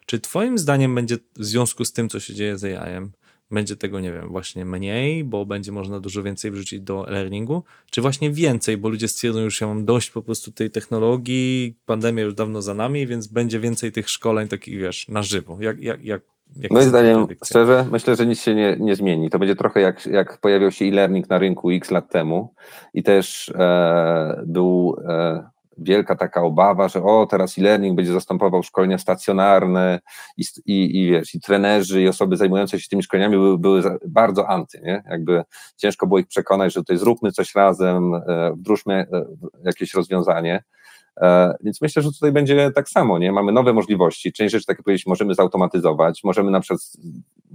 Czy twoim zdaniem będzie w związku z tym, co się dzieje z AI-em, będzie tego, nie wiem, właśnie mniej, bo będzie można dużo więcej wrzucić do learningu, czy właśnie więcej, bo ludzie stwierdzą już, ja mam dość po prostu tej technologii, pandemia już dawno za nami, więc będzie więcej tych szkoleń takich, wiesz, na żywo. Jak, jak, jak, jakie Moim zdaniem, szczerze, myślę, że nic się nie, nie zmieni. To będzie trochę jak, jak pojawiał się e-learning na rynku x lat temu i też e, był e, wielka taka obawa, że o, teraz e-learning będzie zastępował szkolenia stacjonarne i, i, i wiesz, i trenerzy, i osoby zajmujące się tymi szkoleniami były, były bardzo anty, nie? Jakby ciężko było ich przekonać, że tutaj zróbmy coś razem, e, wdróżmy e, jakieś rozwiązanie. E, Więc myślę, że tutaj będzie tak samo, nie? Mamy nowe możliwości. Część rzeczy, tak jak powiedzieć, możemy zautomatyzować, możemy na przykład,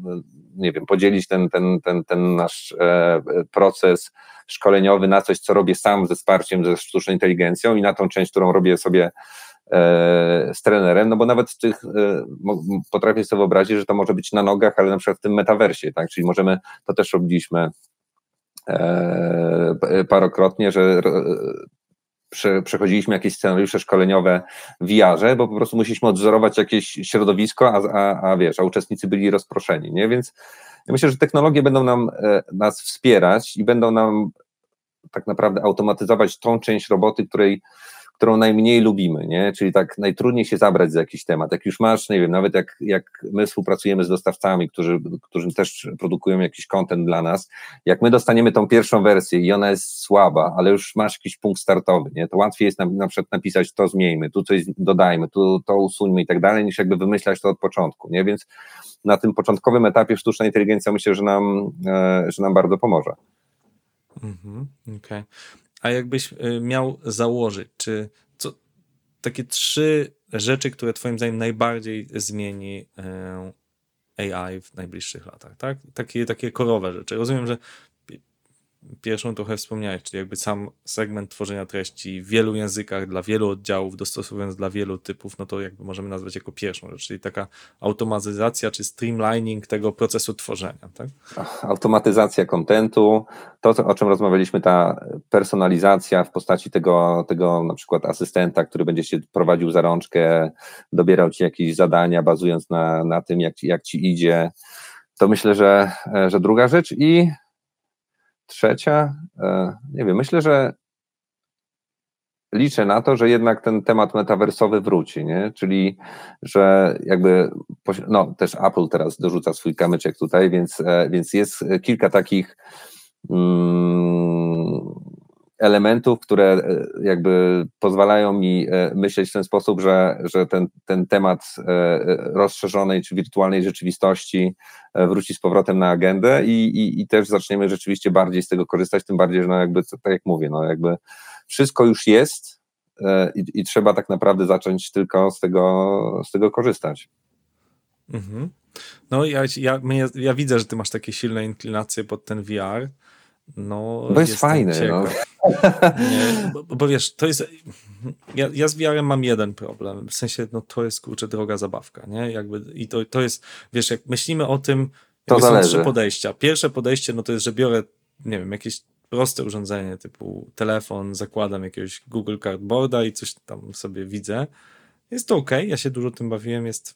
e, nie wiem, podzielić ten, ten, ten, ten nasz e, proces szkoleniowy na coś, co robię sam ze wsparciem ze sztuczną inteligencją i na tą część, którą robię sobie z trenerem, no bo nawet tych, potrafię sobie wyobrazić, że to może być na nogach, ale na przykład w tym metaversie, tak? Czyli możemy, to też robiliśmy parokrotnie, że prze, przechodziliśmy jakieś scenariusze szkoleniowe w VR-ze, bo po prostu musieliśmy odwzorować jakieś środowisko, a, a, a wiesz, a uczestnicy byli rozproszeni, nie? Więc ja myślę, że technologie będą nam e, nas wspierać i będą nam tak naprawdę automatyzować tą część roboty, której którą najmniej lubimy, nie? Czyli tak najtrudniej się zabrać za jakiś temat. Jak już masz, nie wiem, nawet jak, jak my współpracujemy z dostawcami, którzy, którzy też produkują jakiś content dla nas, jak my dostaniemy tą pierwszą wersję i ona jest słaba, ale już masz jakiś punkt startowy, nie? To łatwiej jest na, na przykład napisać to zmieńmy, tu coś dodajmy, tu to usuńmy i tak dalej, niż jakby wymyślać to od początku, nie? Więc na tym początkowym etapie sztuczna inteligencja myślę, że nam, e, że nam bardzo pomoże. Mhm, Okej. A jakbyś y, miał założyć, czy co, takie trzy rzeczy, które Twoim zdaniem najbardziej zmieni y, AI w najbliższych latach, tak? Takie, takie korowe rzeczy. Rozumiem, że pierwszą trochę wspomniałeś, czyli jakby sam segment tworzenia treści w wielu językach, dla wielu oddziałów, dostosowując dla wielu typów, no to jakby możemy nazwać jako pierwszą rzecz, czyli taka automatyzacja czy streamlining tego procesu tworzenia, tak? automatyzacja kontentu, to o czym rozmawialiśmy, ta personalizacja w postaci tego, tego na przykład asystenta, który będzie się prowadził za rączkę, dobierał ci jakieś zadania, bazując na, na tym, jak ci, jak ci idzie. to myślę, że, że druga rzecz i trzecia, nie wiem, myślę, że liczę na to, że jednak ten temat metaversowy wróci, nie? Czyli, że jakby, no też Apple teraz dorzuca swój kamyczek tutaj, więc, e, więc jest kilka takich mm, elementów, które e, jakby pozwalają mi e, myśleć w ten sposób, że, że ten, ten temat rozszerzonej czy wirtualnej rzeczywistości wróci z powrotem na agendę i, i, i też zaczniemy rzeczywiście bardziej z tego korzystać, tym bardziej, że no jakby, tak jak mówię, no jakby wszystko już jest e, i, i trzeba tak naprawdę zacząć tylko z tego, z tego korzystać. Mhm. No ja, ja, ja widzę, że ty masz takie silne inclinacje pod ten VR. No, to jest fajne. No. Nie, bo, bo, wiesz, to jest. Ja, ja z VR mam jeden problem. W sensie, no to jest kurczę droga zabawka, nie? Jakby, I to, to jest, wiesz, jak myślimy o tym, to są trzy podejścia. Pierwsze podejście, no to jest, że biorę, nie wiem, jakieś proste urządzenie typu telefon, zakładam jakiegoś Google Cardboarda i coś tam sobie widzę. Jest to ok, ja się dużo tym bawiłem, jest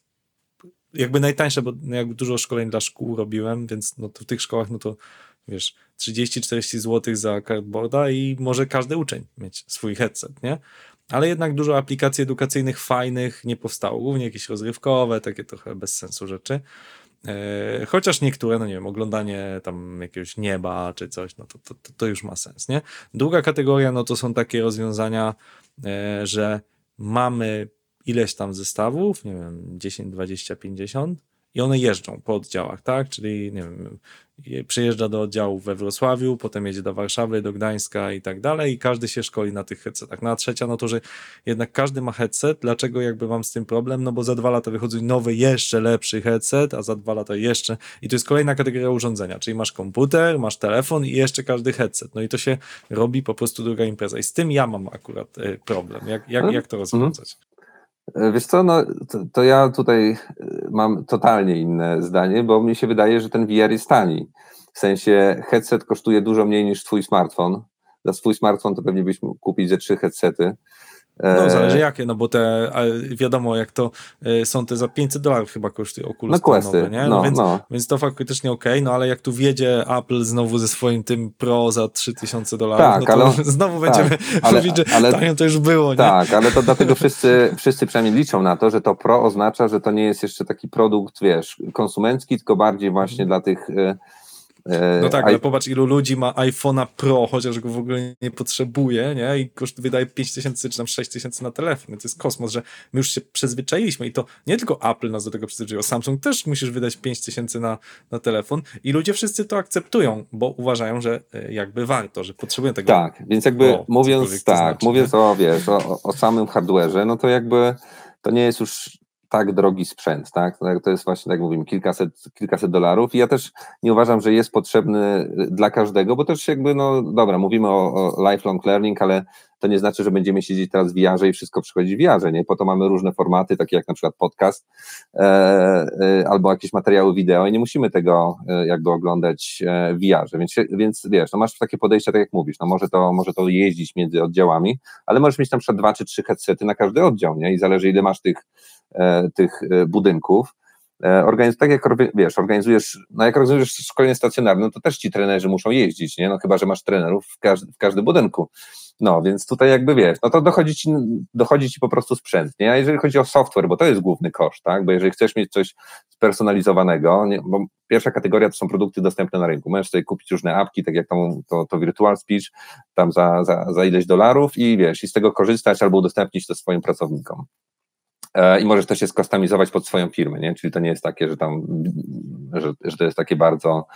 jakby najtańsze, bo jakby dużo szkoleń dla szkół robiłem, więc no to w tych szkołach, no to wiesz, 30-40 zł za cardboarda i może każdy uczeń mieć swój headset, nie? Ale jednak dużo aplikacji edukacyjnych fajnych nie powstało, głównie jakieś rozrywkowe, takie trochę bez sensu rzeczy. E, chociaż niektóre, no nie wiem, oglądanie tam jakiegoś nieba czy coś, no to, to, to już ma sens, nie? Druga kategoria, no to są takie rozwiązania, e, że mamy ileś tam zestawów, nie wiem, 10, 20, 50 i one jeżdżą po oddziałach, tak? Czyli nie wiem, przyjeżdża do oddziału we Wrocławiu, potem jedzie do Warszawy, do Gdańska i tak dalej i każdy się szkoli na tych headsetach. No a trzecia, no to, że jednak każdy ma headset. Dlaczego jakby mam z tym problem? No bo za dwa lata wychodzi nowy, jeszcze lepszy headset, a za dwa lata jeszcze i to jest kolejna kategoria urządzenia, czyli masz komputer, masz telefon i jeszcze każdy headset. No i to się robi po prostu druga impreza i z tym ja mam akurat y, problem. Jak, jak, jak to rozwiązać? E, wiesz co, no to, to, ja tutaj e, mam totalnie inne zdanie, bo mi się wydaje, że ten VR jest tani. W sensie headset kosztuje dużo mniej niż twój smartfon. Za swój smartfon to pewnie byś mógł kupić ze trzy headsety. No e, zależy jakie, no bo te, wiadomo jak to e, są te za 500 dolarów chyba kosztuje Oculus no, Questy, nowe, nie? No, no, więc, no. więc to faktycznie ok, no ale jak tu wjedzie Apple znowu ze swoim tym Pro za 3000 dolarów, tak, no to ale, znowu tak, będziemy ale, mówić, że ale, taniej to już było, nie? Tak, ale to dlatego wszyscy, wszyscy przynajmniej liczą na to, że to Pro oznacza, że to nie jest jeszcze taki produkt, wiesz, konsumencki, tylko bardziej właśnie mhm. dla tych e, no tak, ale popatrz ilu ludzi ma iPhone'a Pro, chociaż go w ogóle nie potrzebuje, nie? I koszt wydaje 5 tysięcy czy tam 6 tysięcy na telefon. To jest kosmos, że my już się przyzwyczailiśmy i to nie tylko Apple nas do tego przyzwyczaiło, Samsung też musisz wydać 5 tysięcy na, na telefon i ludzie wszyscy to akceptują, bo uważają, że e, jakby warto, że potrzebują tego. Tak, więc jakby o, mówiąc tak, znaczy, mówiąc o, wiesz, o, o samym hardware'ze, no to jakby to nie jest już tak drogi sprzęt, tak? To jest właśnie, tak mówimy, kilkaset, kilkaset dolarów i ja też nie uważam, że jest potrzebny dla każdego, bo też jakby, no dobra, mówimy o, o lifelong learning, ale to nie znaczy, że będziemy siedzieć teraz w VR i wszystko przychodzi w VR, nie? Po to mamy różne formaty, takie jak na przykład podcast e, e, albo jakieś materiały wideo i nie musimy tego e, jakby oglądać e, w VR, więc, więc wiesz, no masz takie podejście, tak jak mówisz, no może to, może to jeździć między oddziałami, ale możesz mieć na przykład dwa czy trzy headsety na każdy oddział, nie? I zależy ile masz tych E, tych e, budynków. E, organiz, tak jak wiesz, organizujesz, no jak organizujesz szkolenie stacjonarne, no to też ci trenerzy muszą jeździć, nie? No chyba, że masz trenerów w, każdy, w każdym budynku. No, więc tutaj jakby wiesz, no to dochodzi ci, dochodzi ci po prostu sprzęt, nie? A jeżeli chodzi o software, bo to jest główny koszt, tak? Bo jeżeli chcesz mieć coś spersonalizowanego, nie? bo pierwsza kategoria to są produkty dostępne na rynku. Możesz sobie kupić różne apki, tak jak tą, to, to Virtual Speech, tam za, za, za ileś dolarów i wiesz, i z tego korzystać albo udostępnić to swoim pracownikom. E, i możesz też się skustomizować pod swoją firmę, nie? Czyli to nie jest takie, że tam, że, że to jest takie bardzo,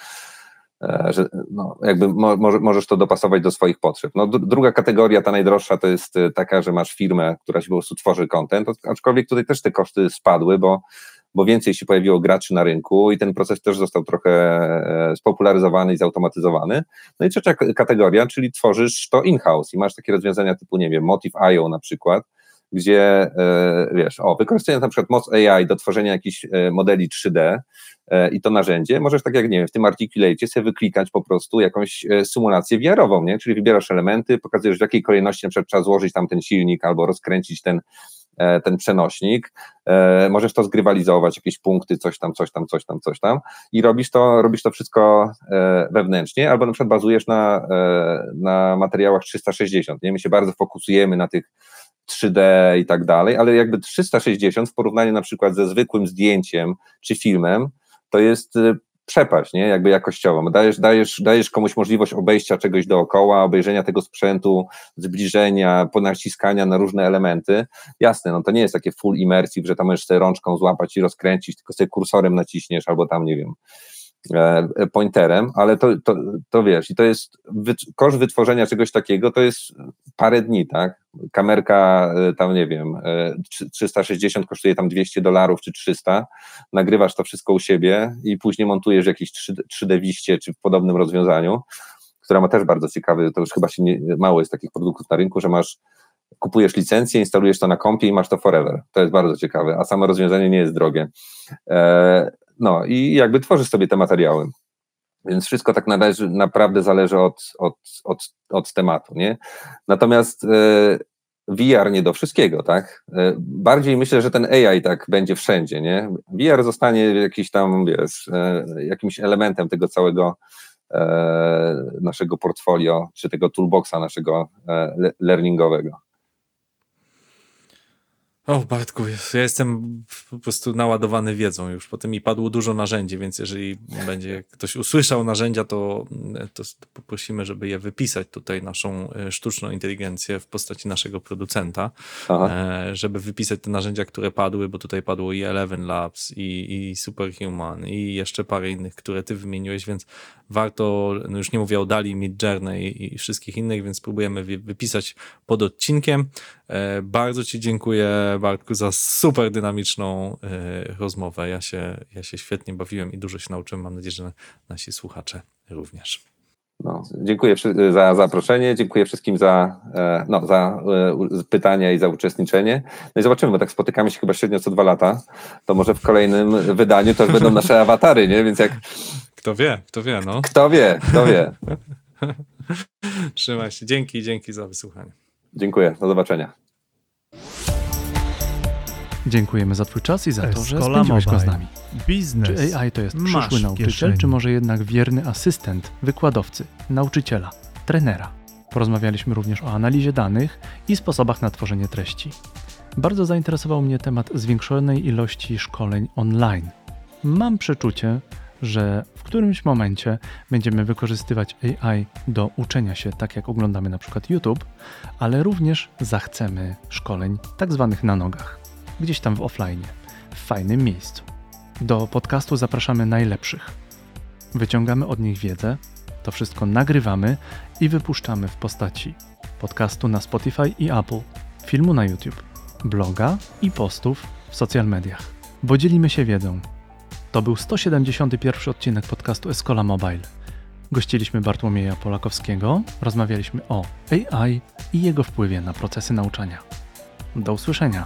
e, że no, jakby mo, możesz to dopasować do swoich potrzeb. No, druga kategoria, ta najdroższa, to jest e, taka, że masz firmę, która się po prostu tworzy content, aczkolwiek tutaj też te koszty spadły, bo, bo więcej się pojawiło graczy na rynku i ten proces też został trochę spopularyzowany i zautomatyzowany. No i trzecia kategoria, czyli tworzysz to in-house i masz takie rozwiązania typu, nie wiem, Motive.io na przykład, gdzie e, wiesz, o, wykorzystując na przykład moc AI do tworzenia jakichś e, modeli 3D e, i to narzędzie, możesz tak jak, nie wiem, w tym articulate sobie wyklikać po prostu jakąś symulację VR-ową, nie? Czyli wybierasz elementy, pokazujesz w jakiej kolejności na przykład trzeba złożyć tam ten silnik albo rozkręcić ten, ten przenośnik, możesz to zgrywalizować, jakieś punkty, coś tam, coś tam, coś tam, coś tam i robisz to, robisz to wszystko wewnętrznie, albo na przykład bazujesz na, na materiałach 360, nie? My się bardzo fokusujemy na tych 3D i tak dalej, ale jakby 360 w porównaniu na przykład ze zwykłym zdjęciem czy filmem, to jest y, przepaść, nie? Jakby jakościowo. Dajesz, dajesz, dajesz komuś możliwość obejścia czegoś dookoła, obejrzenia tego sprzętu, zbliżenia, ponaciskania na różne elementy. Jasne, no to nie jest takie full immersive, że tam możesz sobie rączką złapać i rozkręcić, tylko sobie kursorem naciśniesz albo tam, nie wiem, pointerem, ale to, to, to wiesz, i to jest, koszt wytworzenia czegoś takiego to jest parę dni, tak? Kamerka e, tam, nie wiem, 360 kosztuje tam 200 dolarów czy 300, nagrywasz to wszystko u siebie i później montujesz jakieś 3D wiście czy w podobnym rozwiązaniu, która ma też bardzo ciekawy, to już chyba się nie, mało jest takich produktów na rynku, że masz kupujesz licencję, instalujesz to na kompie i masz to forever. To jest bardzo ciekawe, a samo rozwiązanie nie jest drogie. No i jakby tworzysz sobie te materiały. Więc wszystko tak należy, naprawdę zależy od, od, od, od tematu, nie? Natomiast e, VR nie do wszystkiego, tak? E, bardziej myślę, że ten AI tak będzie wszędzie, nie? VR zostanie jakiś tam, wiesz, e, jakimś elementem tego całego naszego portfolio, czy tego toolboxa naszego learningowego. O, Bartku, ja jestem po prostu naładowany wiedzą już. Potem mi padło dużo narzędzi, więc jeżeli będzie ktoś usłyszał narzędzia, to, to poprosimy, żeby je wypisać tutaj naszą e, sztuczną inteligencję w postaci naszego producenta, Aha. E, żeby wypisać te narzędzia, które padły, bo tutaj padło i Eleven Labs, i, i Superhuman, i jeszcze parę innych, które ty wymieniłeś, więc warto, no już nie mówię o Dali, Midjourney i wszystkich innych, więc spróbujemy wypisać pod odcinkiem. E, bardzo Ci dziękuję, Bartku, za super dynamiczną e, rozmowę. Ja się, ja się świetnie bawiłem i dużo się nauczyłem. Mam nadzieję, że nasi słuchacze również. No, dziękuję za zaproszenie, dziękuję wszystkim za, e, no, za pytania i za uczestniczenie. No i zobaczymy, bo tak spotykamy się chyba średnio co dwa lata, to może w kolejnym wydaniu to będą nasze awatary, nie? Więc jak... Kto wie, kto wie, no. Kto wie, kto wie. Trzymaj się. Dzięki, dzięki za wysłuchanie. Dziękuję, do zobaczenia. Dziękujemy za Twój czas i za to, że spędziłeś go z nami. Biznes. Czy AI to jest przyszły nauczyciel, czy może jednak wierny asystent wykładowcy, nauczyciela, trenera? Porozmawialiśmy również o analizie danych i sposobach na tworzenie treści. Bardzo zainteresował mnie temat zwiększonej ilości szkoleń online. Mam przeczucie, że w którymś momencie będziemy wykorzystywać AI do uczenia się, tak jak oglądamy na przykład YouTube, ale również zachcemy szkoleń tak zwanych na nogach, gdzieś tam w offline, w fajnym miejscu. Do podcastu zapraszamy najlepszych. Wyciągamy od nich wiedzę, to wszystko nagrywamy i wypuszczamy w postaci podcastu na Spotify i Apple, filmu na YouTube, bloga i postów w social mediach. Bo dzielimy się wiedzą, to był 171 odcinek podcastu Escola Mobile. Gościliśmy Bartłomieja Polakowskiego, rozmawialiśmy o AI i jego wpływie na procesy nauczania. Do usłyszenia.